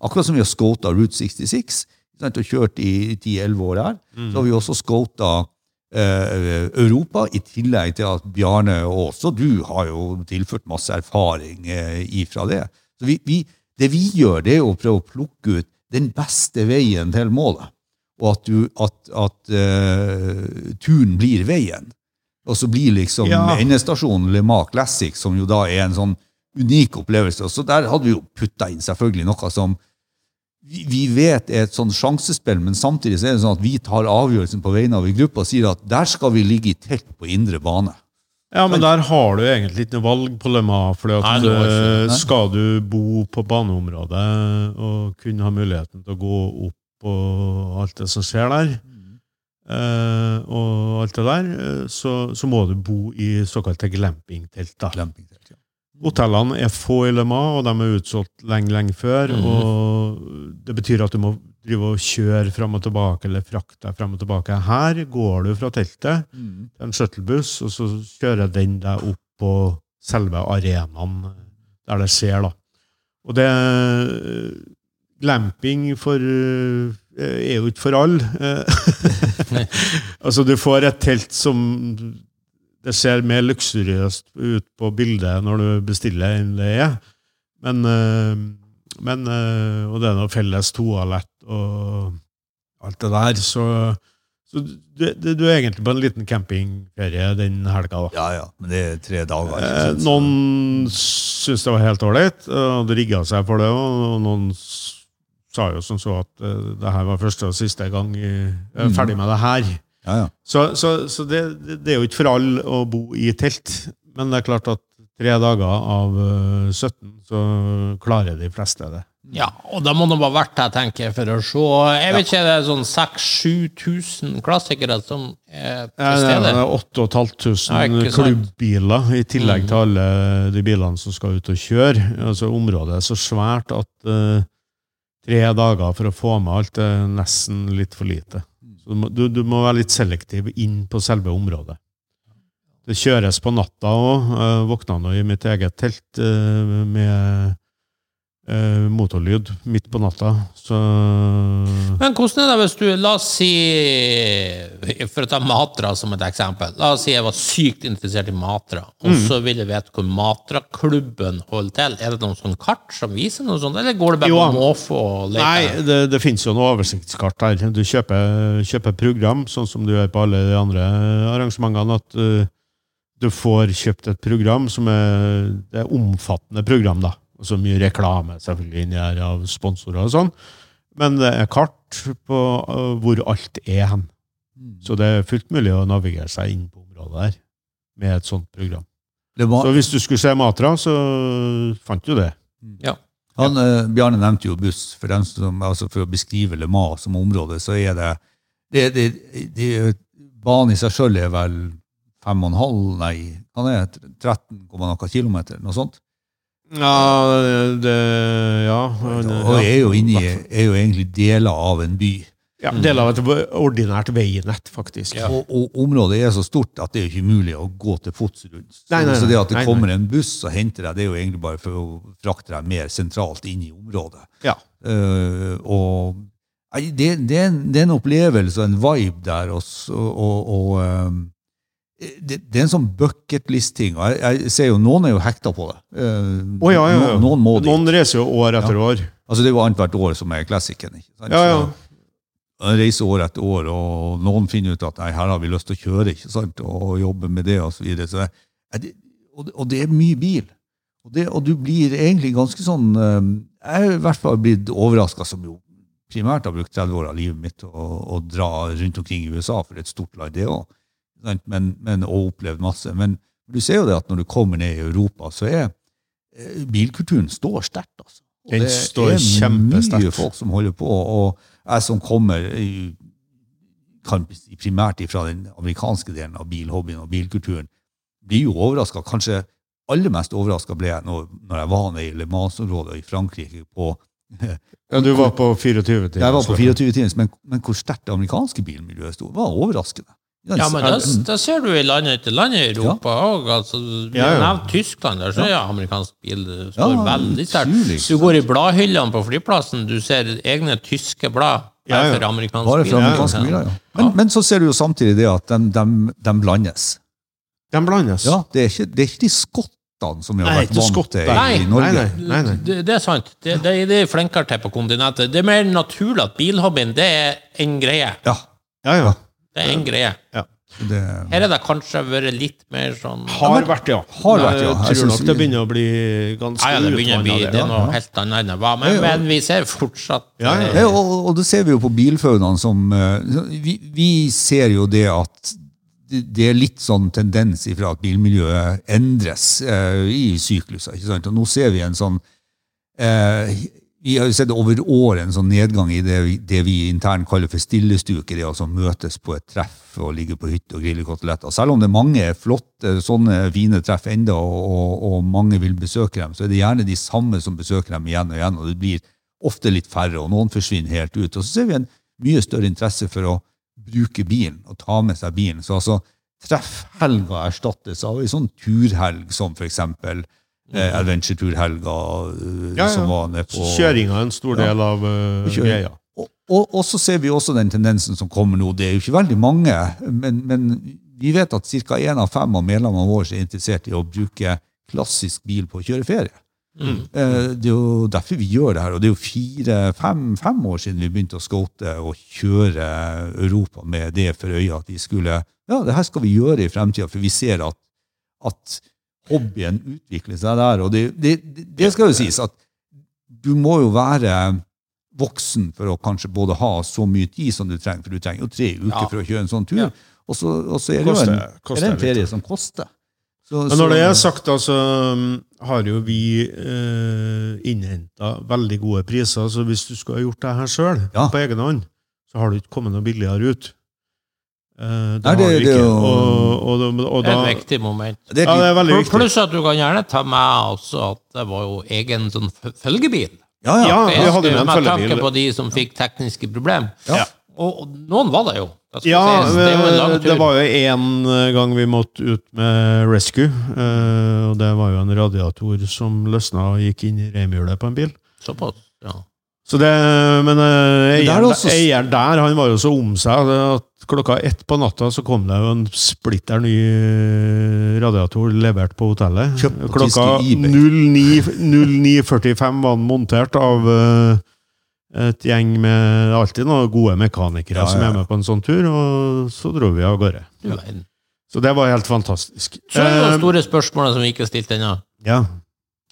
akkurat som vi har scota Route 66, sant, og kjørt i 10-11 år her. Så har vi også scouta eh, Europa, i tillegg til at Bjarne og også du har jo tilført masse erfaring eh, ifra det. Så vi, vi, det vi gjør, det er å prøve å plukke ut den beste veien til målet. Og at, du, at, at uh, turen blir veien. Og så blir liksom Ja. endestasjonen Le Mans Classic, som jo da er en sånn unik opplevelse. Og så der hadde vi jo putta inn selvfølgelig noe som vi, vet er et sånn sjansespill, men samtidig så er det sånn at vi tar avgjørelsen på vegne av en gruppe og sier at der skal vi ligge i telt på indre bane. Ja, men der har du egentlig ikke noe valg på Lema. Fordi at Nei, eh, skal du bo på baneområdet og kunne ha muligheten til å gå opp og alt det som skjer der, mm. og alt det der, eh, så, så må du bo i såkalte glampingtelt. da. Glampingtelt, ja. Hotellene er få i Le Mans, og de er utsolgt lenge, lenge før. Mm. og Det betyr at du må drive og kjøre fram og tilbake, eller frakte deg fram og tilbake. Her går du fra teltet Mm. til en shuttlebuss, og så kjører den deg opp på selve arenaen der det skjer. da. Og det Glamping for, eh, er jo ikke for alle. Altså, du får et telt som det ser mer luksuriøst ut på bildet når du bestiller enn det er. Men, eh, men eh, Og det er noe felles toalett og alt det der, så, så du, du, du er egentlig på en liten campingferie den helga. da. Ja, ja, men det er tre dager. Synes. Eh, noen syntes det var helt ålreit, og hadde rigga seg for det. Og noen sa jo som så at det her var første og siste gang jeg er Mhm. ferdig med det her. Ja, ja. Så, så, så det, det- er jo ikke for alle å bo i telt. Men det er klart at tre dager av eh, 17, så klarer de fleste det. Ja, og da må du bare vært her, tenker jeg, for å se. Jeg vet ikke, det er sånn 6000-7000 klassikere som er til Ja, det stede. er 8500 Ja, klubbbiler, i tillegg Mhm. til alle de bilene som skal ut og kjøre. Altså, området er så svært at uh, tre dager for å få med alt er nesten litt for lite. Så du, må- du, må være litt selektiv inn på selve området. Det kjøres på natta òg. Våkna nå i mitt eget telt eh, med eh, motorlyd midt på natta, så Men hvordan er det hvis du, la oss si, for å ta Matra som et eksempel, la oss si jeg var sykt interessert i Matra, og Mm. så vil jeg vite hvor Matra-klubben holder til. Er det noen sånn kart som viser noe sånt, eller går det bare Jo, på måfå og? Nei, det, det finnes jo noe oversiktskart der. Du kjøper, kjøper program, sånn som du gjør på alle de andre arrangementene. At uh, du får kjøpt et program som er det er omfattende program. da. Og så mye reklame selvfølgelig inni her av sponsorer og sånn. Men det er kart på uh, hvor alt er hen. Så det er fullt mulig å navigere seg inn på området der med et sånt program. Var, Så hvis du skulle se Matra, så fant du det. Ja. Han, eh, Bjarne nevnte jo buss. For, som, altså for å beskrive Le Mans som område, så er det, det, det, det Banen i seg sjøl er vel 5,5, nei, han er 13, komma noe kilometer, noe sånt. Ja, det Ja. Og er jo, inni, er jo egentlig deler av en by. Ja, Deler av et ordinært veinett, faktisk. Ja. Og, og området er så stort at det er ikke mulig å gå til fots rundt. Så, Nei, nei, så det at det nei, nei. kommer en buss og henter deg, det er jo egentlig bare for å frakte deg mer sentralt inn i området. Ja. Uh, og det, det, er en, det er en opplevelse og en vibe der. også, og, og, og ehm, det, det er en sånn bucketlist-ting. og jeg, jeg ser jo Noen er jo hekta på det. Eh, oh, ja, ja, ja. Noen, noen må dit. Noen reiser jo år etter år. Altså Det er jo annethvert år som er klassikeren. ikke? Ja, ja. Så, jeg reiser år etter år, og noen finner ut at nei, her har vi lyst til å kjøre ikke sant? og jobbe med det. Og, så videre. så, jeg- det- og, det- og det er mye bil. Og, det, og du blir egentlig ganske sånn eh, Jeg er i hvert fall blitt overraska, som jo primært har brukt 30 år av livet mitt å dra rundt omkring i USA, for det er et stort land, det òg. Men, men, og opplevd masse. Men du ser jo det at når du kommer ned i Europa, så er eh, bilkulturen står sterkt. altså. Og Den det står er mye folk som holder på. Og jeg som kommer kan primært fra den amerikanske delen av bilhobbyen og bilkulturen, blir jo overraska. Kanskje aller mest overraska ble jeg når, når jeg var nede i Le Mans-området i Frankrike. på Ja, du var på 24 timer. Jeg var på 24 timer, men, men hvor sterkt det amerikanske bilmiljøet sto, var overraskende. Ja, men det, det ser du i land etter land i Europa òg. Altså, vi har nevnt Tyskland, der så er amerikansk bil det står Ja, veldig sterkt. du går i bladhyllene på flyplassen, du ser egne tyske blad Ja, ja. for amerikanske Bare for amerikanske biler, ja. Men, men så ser du jo samtidig det at de, de, de blandes. De blandes. Ja, det er ikke, det er ikke de skottene som vi har Nei, vært vant til Nei, i Norge. Nei, nei. Det, det er sant. Det, det, det er flinkere til på kontinentet. Det er mer naturlig at bilhobbyen det er en greie. Ja, Ja, ja. Det er en greie. det, Her er det kanskje vært litt mer sånn Har vært, ja. Har vært, ja. Jeg Jeg tror nok det begynner å bli ganske Ja, ja, det begynner å bli utvannet, Det er ja. helt annet enn det var. Men, Ja, ja. men vi ser fortsatt Ja, ja. eh, Ja, og, og det ser vi jo på bilførerne som eh, vi, vi ser jo det at det det er litt sånn tendens ifra at bilmiljøet endres eh, i sykluser. ikke sant? Og nå ser vi en sånn eh, Vi har jo sett over år en sånn nedgang i det det vi internt kaller for stillestuker. Det altså møtes på et treff og ligge på hytte og grille koteletter. Selv om det er mange flotte sånne fine treff enda, og, og, mange vil besøke dem, så er det gjerne de samme som besøker dem igjen og igjen. og det blir ofte litt færre, og noen forsvinner helt ut. Og så ser vi en mye større interesse for å bruke bilen og ta med seg bilen. Så altså, treffhelga erstattes av en sånn turhelg som for eksempel eh, adventure-turhelga eh, Ja, ja. som var nede på Kjøringa er en stor del av uh, greia. og, og, og så ser vi også den tendensen som kommer nå. Det er jo ikke veldig mange, men, men vi vet at ca. én av fem av medlemmene våre er interessert i å bruke klassisk bil på å kjøre ferie. mm. Eh, Det er jo derfor vi gjør det her. Og det er jo fire-fem fem år siden vi begynte å scoute og kjøre Europa med det for øye at vi skulle Ja, det her skal vi gjøre i fremtida, for vi ser at, at hobbyen utvikler seg der. Og det, det, det skal jo sies at du må jo være voksen for å kanskje både ha så mye tid som du trenger, for du trenger jo tre uker Ja. for å kjøre en sånn tur. Ja. Og så, og så er det jo en, koster er det en ferie som koster. Så, Men når det er sagt, da, så um, har jo vi eh, innhenta veldig gode priser. Så hvis du skulle ha gjort det her sjøl, Ja. på egen hånd, så har du ikke kommet noe billigere ut. Eh, det Nei, det- det ikke. og, og, og, og da, et viktig moment. det er ja, det er veldig viktig. Pluss at du kan gjerne ta med også at det var jo egen sånn følgebil. ja, ja. Ja, vi hadde med en følgebil. med tanke på de som fikk tekniske problemer. Ja. Og, og noen var det jo. Ja, det det var jo én gang vi måtte ut med rescue. Uh, og det var jo en radiator som løsna og gikk inn i reimhjulet på en bil. Såpass, ja. Så det, men eh, er eieren, også- eieren der han var jo så om seg at klokka ett på natta så kom det jo en splitter ny eh, radiator levert på hotellet. Kjøpt klokka tyske eBay. 09 09.45 var den montert av eh, et gjeng med alltid noen gode mekanikere Ja, som ja. er med på en sånn tur, og så dro vi av gårde. Ja. Så det var helt fantastisk. Så er det store spørsmålet som vi ikke har stilt ennå. ja.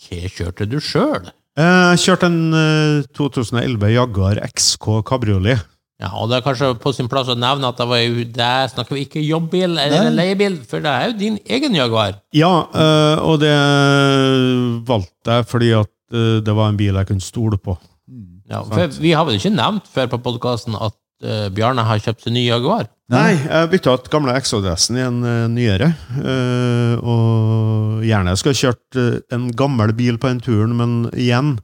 Hva kjørte du sjøl? Eh, Jeg kjørte en eh, 2011 Jaguar XK kabriolet. Ja, og det er kanskje på sin plass å nevne at det var jo, der snakker vi ikke jobbbil eller leiebil, for det er jo din egen Jaguar. Ja, eh, og det valgte jeg fordi at eh, det var en bil jeg kunne stole på. Ja, for vi har vel ikke nevnt før på podkasten at eh, Bjarne har kjøpt seg ny Jaguar? Nei, jeg bytta ut gamle XODS-en i en uh, nyere. Uh, og gjerne skal skulle kjørt en gammel bil på den turen, men igjen,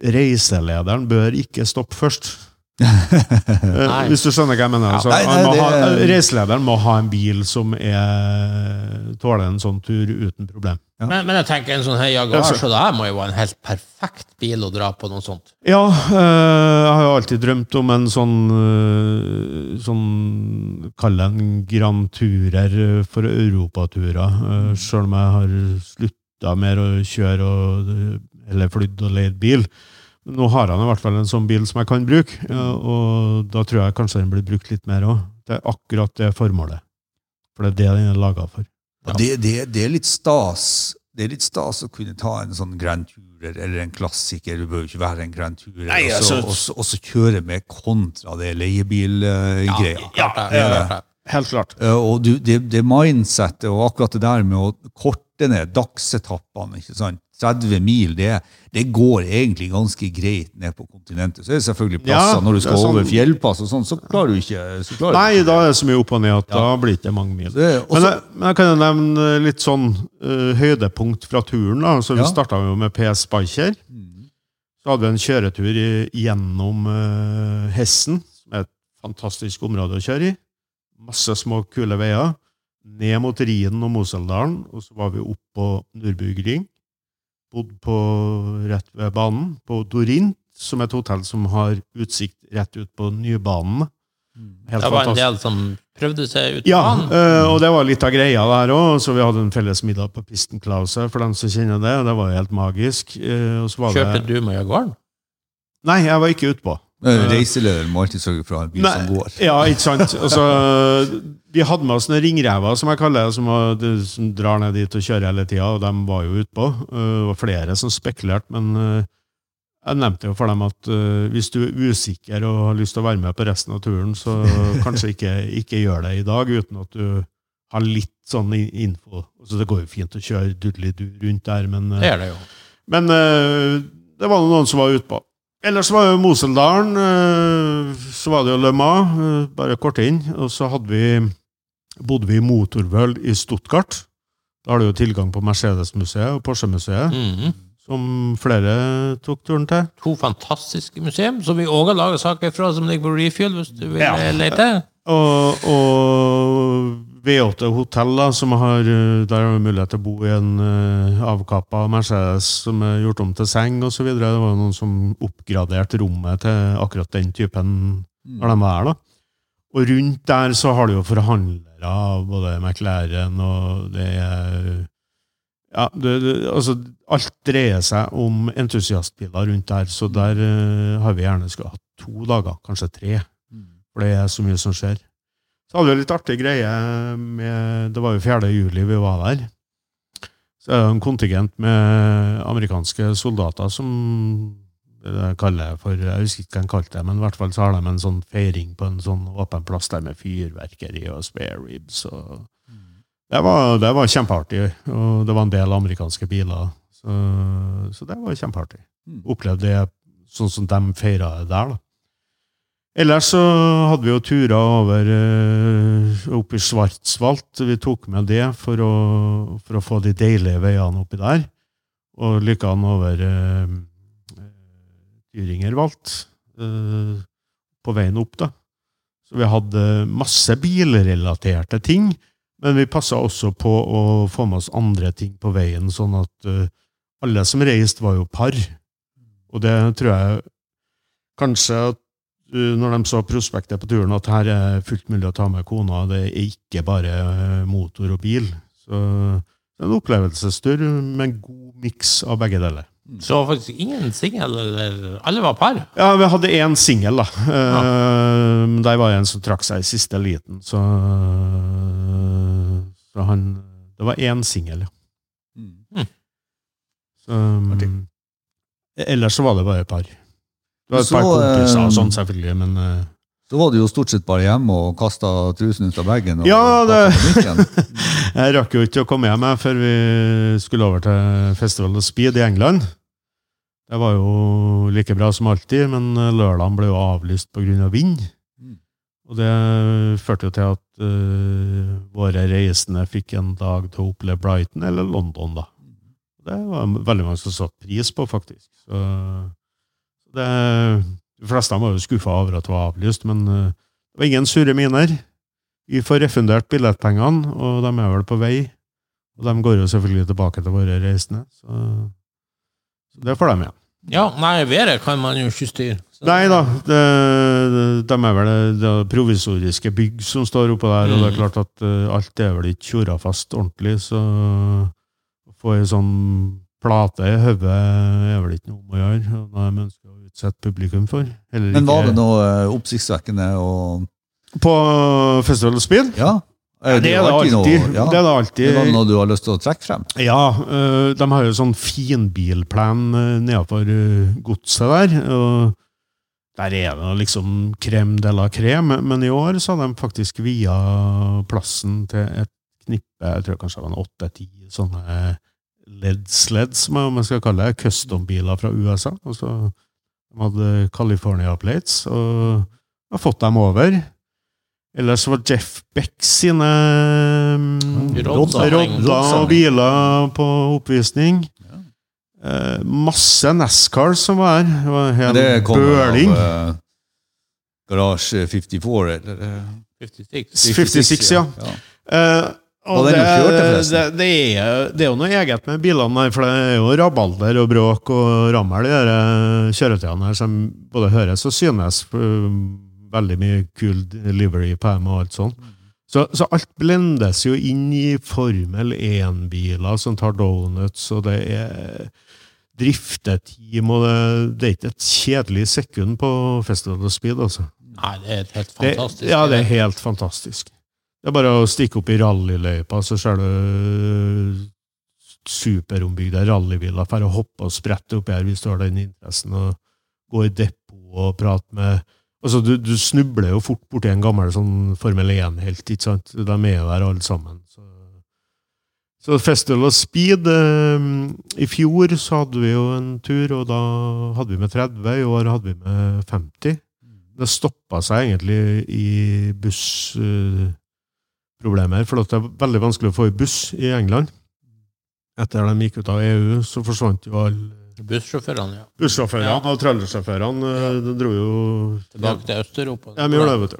reiselederen bør ikke stoppe først. Eh, hvis du skjønner hva jeg mener. Ja. Altså, Nei, nei, må det- ha, reiselederen må ha en bil som er, tåler en sånn tur uten problem. Ja. Men, men jeg tenker en sånn Jaguar, Ja, så- så det her må jo være en helt perfekt bil å dra på noe sånt. Ja, øh, jeg har jo alltid drømt om en sånn øh, sånn Kall det en Grand Tourer øh, for europaturer. øh, Sjøl om jeg har slutta mer å kjøre og, eller flydd og leid bil. Nå har han i hvert fall en sånn bil som jeg kan bruke, og da tror jeg kanskje den blir brukt litt mer òg. Det er akkurat det formålet. For det er det den er laga for. Ja. det, det, det er litt stas det er litt stas å kunne ta en sånn Grand Tourer eller en klassiker. Du bør jo ikke være en Grand Tourer. Nei, og, så, altså- og, så, og så kjøre med kontra det leiebilgreia. Ja, ja. Helt klart. Eh, og du, det, det mindsettet og akkurat det der med å korte ned dagsetappene, ikke sant? 30 mil, det, det går egentlig ganske greit ned på kontinentet. Så er det selvfølgelig plasser Ja, når du skal sånn- over fjellpass og sånn, så klarer du ikke så klarer Nei, ikke. da er det så mye opp og ned at da blir det ikke mange mil. Det også, Men jeg, men jeg kan jo nevne litt sånn uh, høydepunkt fra turen. da. Så Vi Ja. starta jo med PS Biker. Mm. Så hadde vi en kjøretur i, gjennom uh, Hessen, som er et fantastisk område å kjøre i. Masse små, kule veier. Ned mot Rien og Moseldalen, og så var vi opp på Nürburgring. Bodd på rett ved banen, på Dorint. som er et hotell som har utsikt rett ut på Nybanen. Helt Det var en del som prøvde seg ut på Ja, banen. Ja, og det var litt av greia der òg. Så vi hadde en felles middag på Pistenklause, for dem som kjenner det. Det var jo helt magisk. Eh, Og så var Kjørte det du med gården? Nei, jeg var ikke utpå. Eh, Reiseleder må alltid sørge for å ha en bil som går. Ja, ikke sant? Altså, vi hadde med oss noen ringrever, som jeg kaller som, var, som drar ned dit og kjører hele tida, og de var jo utpå. Uh, det var flere som spekulerte, men eh, jeg nevnte jo for dem at eh, hvis du er usikker og har lyst til å være med på resten av turen, så kanskje ikke, ikke gjør det i dag uten at du har litt sånn info. Altså, det går jo fint å kjøre dudelidu rundt der, men eh, Det det men eh, det var noen som var utpå. Ellers var jo Moseldalen, eh, så var det jo Le Mans, eh, bare kort inn. Og så hadde vi, bodde vi i Motorworld i Stuttgart. Da har du jo tilgang på Mercedes-museet og Porsche-museet, Mhm. som flere tok turen til. To fantastiske museum, som vi òg har laget saker fra, som ligger på Refuel, hvis du vil Ja. lete. Og, og V8 Hotell, da, som har, eh, der har mulighet til å bo i en uh, avkappa Mercedes som er gjort om til seng osv. Det var jo noen som oppgraderte rommet til akkurat den typen når de var her. da. Og rundt der så har du jo forhandlere av både McLaren og det er ja, det, det, altså Alt dreier seg om entusiastbiler rundt der, så der uh, har vi gjerne skulle hatt to dager, kanskje tre. For det er så mye som skjer. Så hadde vi en litt artig greie med Det var jo 4. juli vi var der. Så er det en kontingent med amerikanske soldater som det kaller for Jeg husker ikke hva de kalte det, men i hvert fall så har de en sånn feiring på en sånn åpen plass der med fyrverkeri og spare ribs. og det var, det var kjempeartig, og det var en del amerikanske biler. Så, så det var kjempeartig. Mm. Opplevde det sånn som de feira det der, da. Ellers så hadde vi jo turer over eh, opp i Svartsvalt. Vi tok med det for å, for å få de deilige veiene oppi der. Og lykkene over eh, Dyringerwald eh, på veien opp, da. Så vi hadde masse bilrelaterte ting, men vi passa også på å få med oss andre ting på veien, sånn at eh, alle som reiste, var jo par. Og det tror jeg kanskje at uh, når de så prospektet på turen, at her er fullt mulig å ta med kona. Det er ikke bare uh, motor og bil. Så det er en opplevelsestur med en god miks av begge deler. Så faktisk ingen singel, eller alle var par. Ja, vi hadde én singel, da. Uh, men Der var det en som trakk seg i siste liten, så, så han Det var én singel, ja. Mm. Så, um, ellers så var det bare et par. Det var et Så, par kompiser og eh, sånn, selvfølgelig, men uh, Så var du jo stort sett bare hjemme og kasta trusen ut av. Og Ja, det-. Jeg rakk jo ikke å komme hjem før vi skulle over til Festival of Speed i England. Det var jo like bra som alltid, men lørdagen ble jo avlyst pga. Av vind. Mm. Og det førte jo til at uh, våre reisende fikk en dag til å oppleve Brighton eller London, da. Det var veldig mange som satte pris på, faktisk. Så det, de fleste var jo skuffa over at det var avlyst, men eh, det var ingen sure miner. Vi får refundert billettpengene, og de er vel på vei. Og de går jo selvfølgelig tilbake til våre reisende, så, så det får de igjen. Ja, nei, været kan man jo ikke styre. Nei da, det, de er vel det, provisoriske bygg som står oppå der, og det er Mm. klart at eh, alt er vel ikke tjora fast ordentlig, så å få ei sånn plate i hodet er vel ikke noe om å gjøre, noe de ønsker utsette publikum for. Men var det noe eh, oppsiktsvekkende og På Festival Speed? Ja? Ja, det er det alltid. Noe, ja. Det er det alltid. Det var noe du har lyst til å trekke frem? Ja, øh, de har jo sånn finbilplan nedenfor godset der. og Der er det liksom krem de la krem, men i år så har de faktisk via plassen til et knippe, jeg tror kanskje det var åtte-ti sånne LED-sleds, som man skal kalle det, custom-biler fra USA. Altså, de hadde California plates, og har fått dem over. Ellers var Jeff Beck sine mm, rodda og biler på oppvisning. Eh, masse NASCAR som var her. Det var en det bøling. av uh, Garage 54, eller? 56, 56. 56, ja. Eh, Og det, det, det, er, det er jo noe eget med bilene der, for det er jo rabalder og bråk og rammel i de kjøretøyene her, som både høres og synes. øh, Veldig mye kul delivery på dem og alt sånn. Så, så alt blendes jo inn i Formel 1-biler som tar donuts, og det er drifteteam, og det, det er ikke et kjedelig sekund på Festival of Speed, altså. Nei, det er et helt Det, fantastisk. ja, det er helt fantastisk. Det er bare å stikke opp i rallyløypa, så ser du superombygde rallybiler for å hoppe og sprette oppi her hvis du har den interessen, og gå i depot og prate med Altså, du, du snubler jo fort borti en gammel sånn Formel 1-helt, ikke sant? De er jo der alle sammen. Så, så Festival of Speed eh, I fjor så hadde vi jo en tur, og da hadde vi med 30. I år hadde vi med 50. Det stoppa seg egentlig i bussproblemer, for det er veldig vanskelig å få i buss i England. Etter de gikk ut av EU, så forsvant jo alle Bussjåførene, ja. bussjåførene Ja. og trailersjåførene. ja. De dro jo Tilbake til Øst-Europa. Ja, vi gjør det, vet du.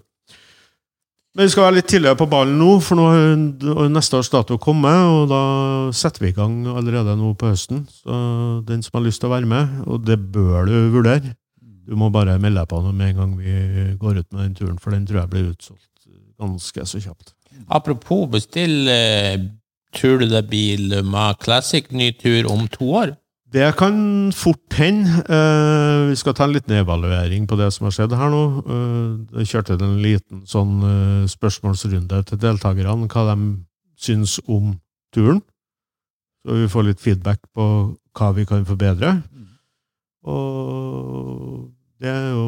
Men vi skal være litt tidligere på ballen nå, for nå har neste års dato kommet, og da setter vi i gang allerede nå på høsten. Så den som har lyst til å være med, og det bør du vurdere, du må bare melde deg på med en gang vi går ut med den turen, for den tror jeg blir utsolgt ganske så kjapt. Apropos bestill tror du det blir bil med Classic ny tur om to år. Det kan fort hende. Eh, vi skal ta en liten evaluering på det som har skjedd her nå. Eh, jeg kjørte en liten sånn eh, spørsmålsrunde til deltakerne, hva de syns om turen. Så vi får litt feedback på hva vi kan forbedre. Og det er jo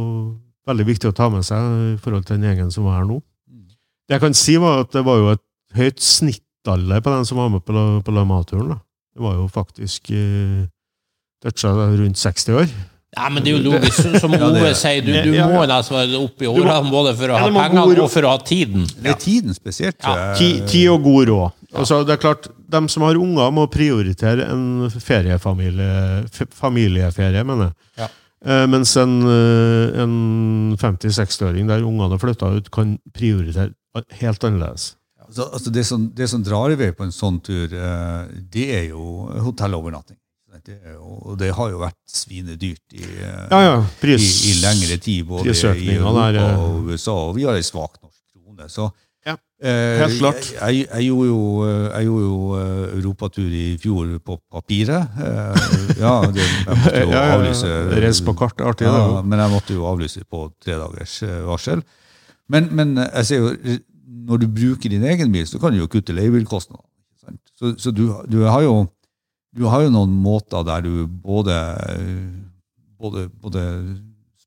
veldig viktig å ta med seg i forhold til den gjengen som var her nå. Det jeg kan si, var at det var jo et høyt snittalder på den som var med på, på Lama-turen. Det var jo faktisk eh, toucha rundt 60 år. Ja, men det er jo logisk, som- Ove sier. Du, du må nesten være oppe i åra både for å ha penger pengene og for å ha tiden. Det er tiden spesielt. Ja. jeg. Ti, ti og god råd. Altså, det er klart, De som har unger, må prioritere en feriefamilie, familieferie, mener jeg. Ja. Eh, mens en, eh, en 50-60-åring der ungene flytta ut, kan prioritere helt annerledes. Altså, altså det, som, det som drar i vei på en sånn tur, eh, det er jo hotellovernatting. Det jo, og det har jo vært svinedyrt i, eh, Ja, ja. Pris. i lengre tid, både i Europa der, eh. og USA, og vi har ei svak norsk krone. Så Ja, eh, helt klart. Jeg, jeg, jeg gjorde jo, jeg gjorde jo europatur i fjor på papiret. Eh, ja, det, jeg måtte jo avlyse Reis på kart, artig, Ja, men jeg måtte jo avlyse på tre dagers varsel. Men, men jeg ser jo, når du bruker din egen bil, så kan du jo kutte leiebilkostnader. Så, så du, du, har jo, du har jo noen måter der du både, både, både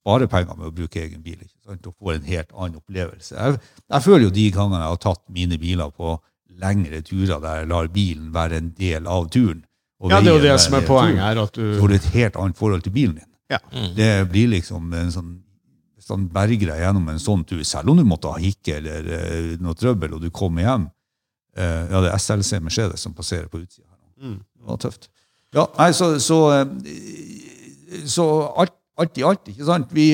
sparer penger med å bruke egen bil ikke sant? og får en helt annen opplevelse. Jeg, jeg føler jo de gangene jeg har tatt mine biler på lengre turer der jeg lar bilen være en del av turen. Ja, det er jo det som er turen, poenget her. at du... får et helt annet forhold til bilen din. Mm. Det blir liksom en sånn Hvis han berger deg gjennom en sånn tur, selv om du måtte ha hikke eller uh, noe trøbbel, og du kommer hjem uh, Ja, det er SLC Mercedes som passerer på utsida her. Mm. Det var tøft. Ja, nei, så, så, eh, så alt, alt i alt, ikke sant? Vi,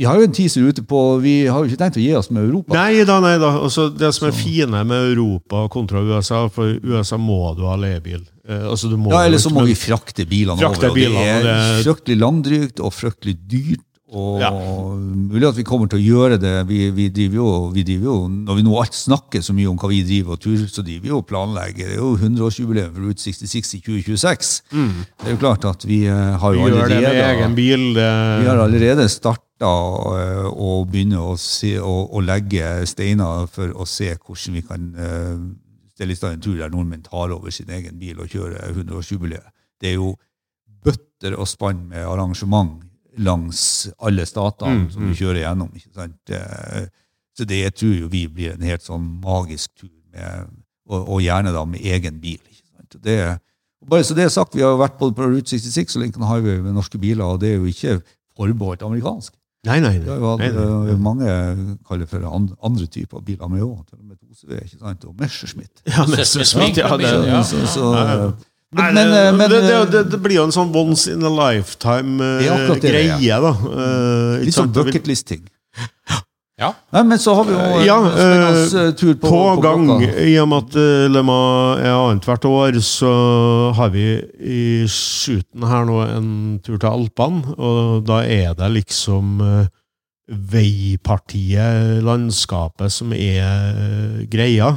vi har jo en teaser ute på Vi har jo ikke tenkt å gi oss med Europa. Nei da, nei da. Også det som er fine med Europa kontra USA, for USA må du ha leiebil. Altså, du må Ja, eller så må vi frakte bilene Frakte over. Og det er fryktelig langdrygt og fryktelig dyrt. Og Ja. mulig at vi kommer til å gjøre det. Vi, vi, driver jo, vi driver jo, Når vi nå alt snakker så mye om hva vi driver og tur, så driver vi jo og planlegger. Det er jo 100-årsjubileum for Route 66 i 2026. Det er jo klart at vi eh, har Vi jo gjør det med allerede egen bil. Det, vi har allerede starta å begynne å, se, å, å legge steiner for å se hvordan vi kan eh, stelle i stand en tur der nordmenn tar over sin egen bil og kjører 100-årsjubileet. Det er jo bøtter og spann med arrangement langs alle statene Mm, som vi kjører gjennom. ikke sant? Eh, Så det jeg tror jo vi blir en helt sånn magisk tur, med, og, og gjerne da med egen bil. ikke sant? Det, bare så det er sagt, Vi har jo vært både på Route 66 og Lincoln Highway med norske biler, og det er jo ikke forbeholdt amerikansk. nei, nei. nei. Det har jo hatt nei, nei. nei. mange kaller for and- andre typer biler med òg, til og med 2CV ikke sant? og Messerschmitt. Ja, Messerschmitt, ja, det, Ja. så, så, Ja, ja. men, Nei, men, det, eh, men, det, det, eh, det, det blir jo en sånn once in a lifetime-greie, Ja. da. Uh, Litt sånn bucketlist-ting. Ja. Nei, men så har vi jo Ja, eh, tur på, På, gang, blokka. i og med at uh, Le Mans er annethvert år, så har vi i skuten her nå en tur til Alpene, og da er det liksom uh, veipartiet, landskapet, som er eh, greia.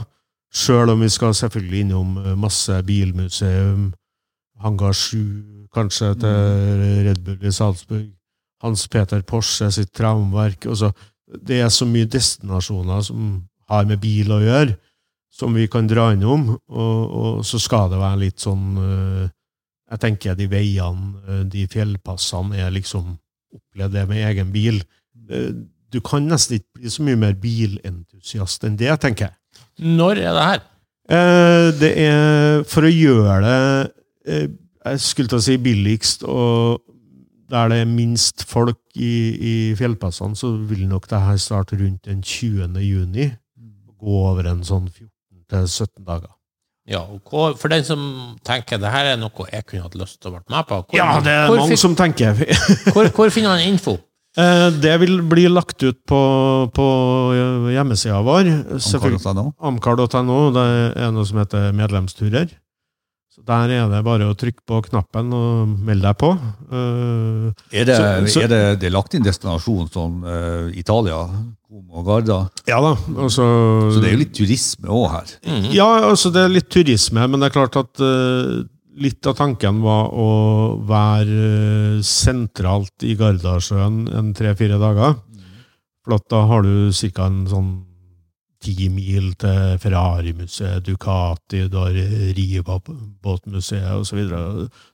Sjøl om vi skal selvfølgelig innom eh, masse bilmuseum, Hangar 7, kanskje til Red Bull i Salzburg, Hans Peter Porsche sitt travverk. Altså, det er så mye destinasjoner som har med bil å gjøre, som vi kan dra innom, og, og så skal det være litt sånn eh, Jeg tenker de veiene, eh, de fjellpassene, er liksom Opplevd det med egen bil. Eh, Du kan nesten ikke bli så mye mer bilentusiast enn det, tenker jeg. Når er det her? Eh, det er for å gjøre det eh, Jeg skulle til å si billigst, og der det er minst folk i, i fjellpassene, så vil nok det her starte rundt den 20. juni. Gå over en sånn 14-17 dager. Ja, og hvor, For den som tenker det her er noe jeg kunne hatt lyst til å være med på, hvor, Ja, det er mange fin- som tenker hvor, hvor finner man info? Eh, Det vil bli lagt ut på, på hjemmesida vår. Amcar.no. Amcar.no. Det er noe som heter medlemsturer. Så Der er det bare å trykke på knappen og melde deg på. Eh, Er det, Så- er det, det er lagt inn destinasjon som uh, Italia, Como og Garda? Ja da. Altså, Så det er jo litt turisme òg her. Mhm. Ja, altså det er litt turisme, men det er klart at eh, litt av tanken var å være eh, sentralt i Gardasjøen en tre-fire dager. For da har du ca. en sånn ti mil til Ferrari-museet, Ducati, du har Riva-båtmuseet osv.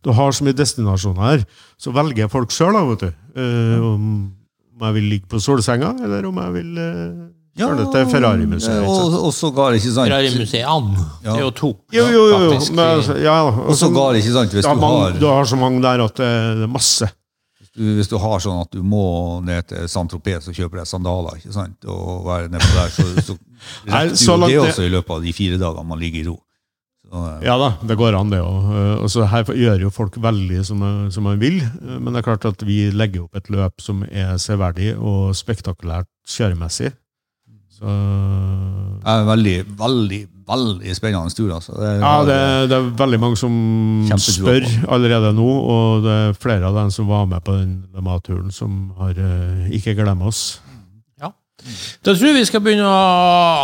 Du har så mye destinasjoner her. Så velger folk sjøl, da, vet du. Uh, om jeg vil ligge på solsenga, eller om jeg vil uh, kjøre til Ferrari-museet. sant? Og, og sågar, ikke sant Ferrari-museet and. Ja. Det er jo to. Jo, jo, jo. jo. Men, altså, ja, Og sågar, ikke sant, hvis ja, du har du har så mange der at det er masse. du, hvis du har sånn at du må ned til Saint-Tropez og kjøpe deg sandaler, ikke sant, og være nedpå der, så, så rekker så jo langt det det- også i løpet av de fire dagene man ligger i ro. Eh, Ja da, det går an, det òg. Og så her gjør jo folk veldig som, som man vil. Eh, Men det er klart at vi legger opp et løp som er severdig og spektakulært kjøremessig. Så det er en veldig, veldig, veldig spennende tur. Altså. Det, Ja, det, det er veldig mange som spør allerede nå, og det er flere av dem som var med på den Le Mans-turen, som har uh, ikke glemt oss. Ja. Da tror jeg vi skal begynne å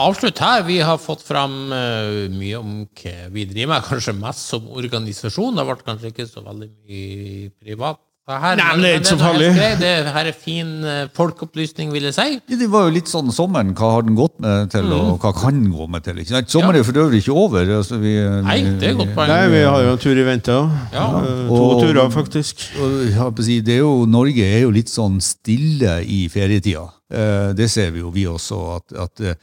avslutte her. Vi har fått fram uh, mye om hva vi driver med, kanskje mest som organisasjon. Det ble kanskje ikke så veldig mye privat. Her, Nei, men det er ikke så farlig. Det her er fin eh, folkeopplysning, vil jeg si. Ja, Det var jo litt sånn sommeren. Hva har den gått med til, og hva kan den gå med til? Ikke? Sommeren er jo for øvrig ikke over. Altså, vi, Nei, det er godt poeng. Nei, vi har jo en tur i vente òg. Ja. To Og- turer, faktisk. Og det er jo, Norge er jo litt sånn stille i ferietida. Eh, det ser vi jo vi også, at, at eh,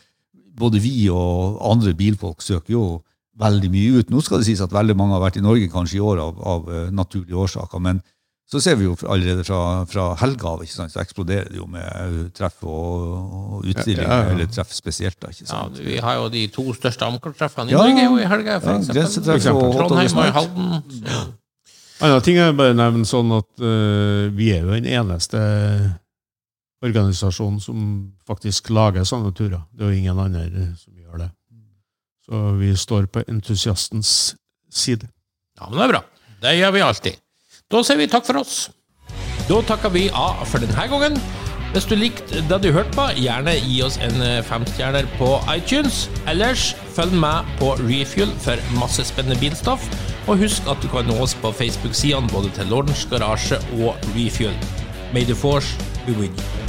både vi og andre bilfolk søker jo veldig mye ut. Nå skal det sies at veldig mange har vært i Norge kanskje i år av, av eh, naturlige årsaker, men så ser vi jo allerede fra, fra helga av, ikke sant, så eksploderer det jo med eh, treff og, og utstillinger, Ja, ja, ja. eller treff spesielt. da, ikke Ja, vi har jo de to største Amcar-treffene i Ja. Norge jo i helga, Ja, og Trondheim og Halden. Så. Annen ting jeg bare nevner sånn at uh, vi er jo den eneste organisasjonen som faktisk lager sånne turer. Det er jo ingen andre som gjør det. Så vi står på entusiastens side. Ja, men det er bra. Det gjør vi alltid. Da sier vi takk for oss. Da takker vi av for denne gangen. Hvis du likte det du hørte på, gjerne gi oss en eh, femstjerner på iTunes. Ellers følg med på Refuel for masse bilstoff. Og husk at du kan nå oss på Facebook-sidene både til Lordens Garasje og Refuel. May the force be with you.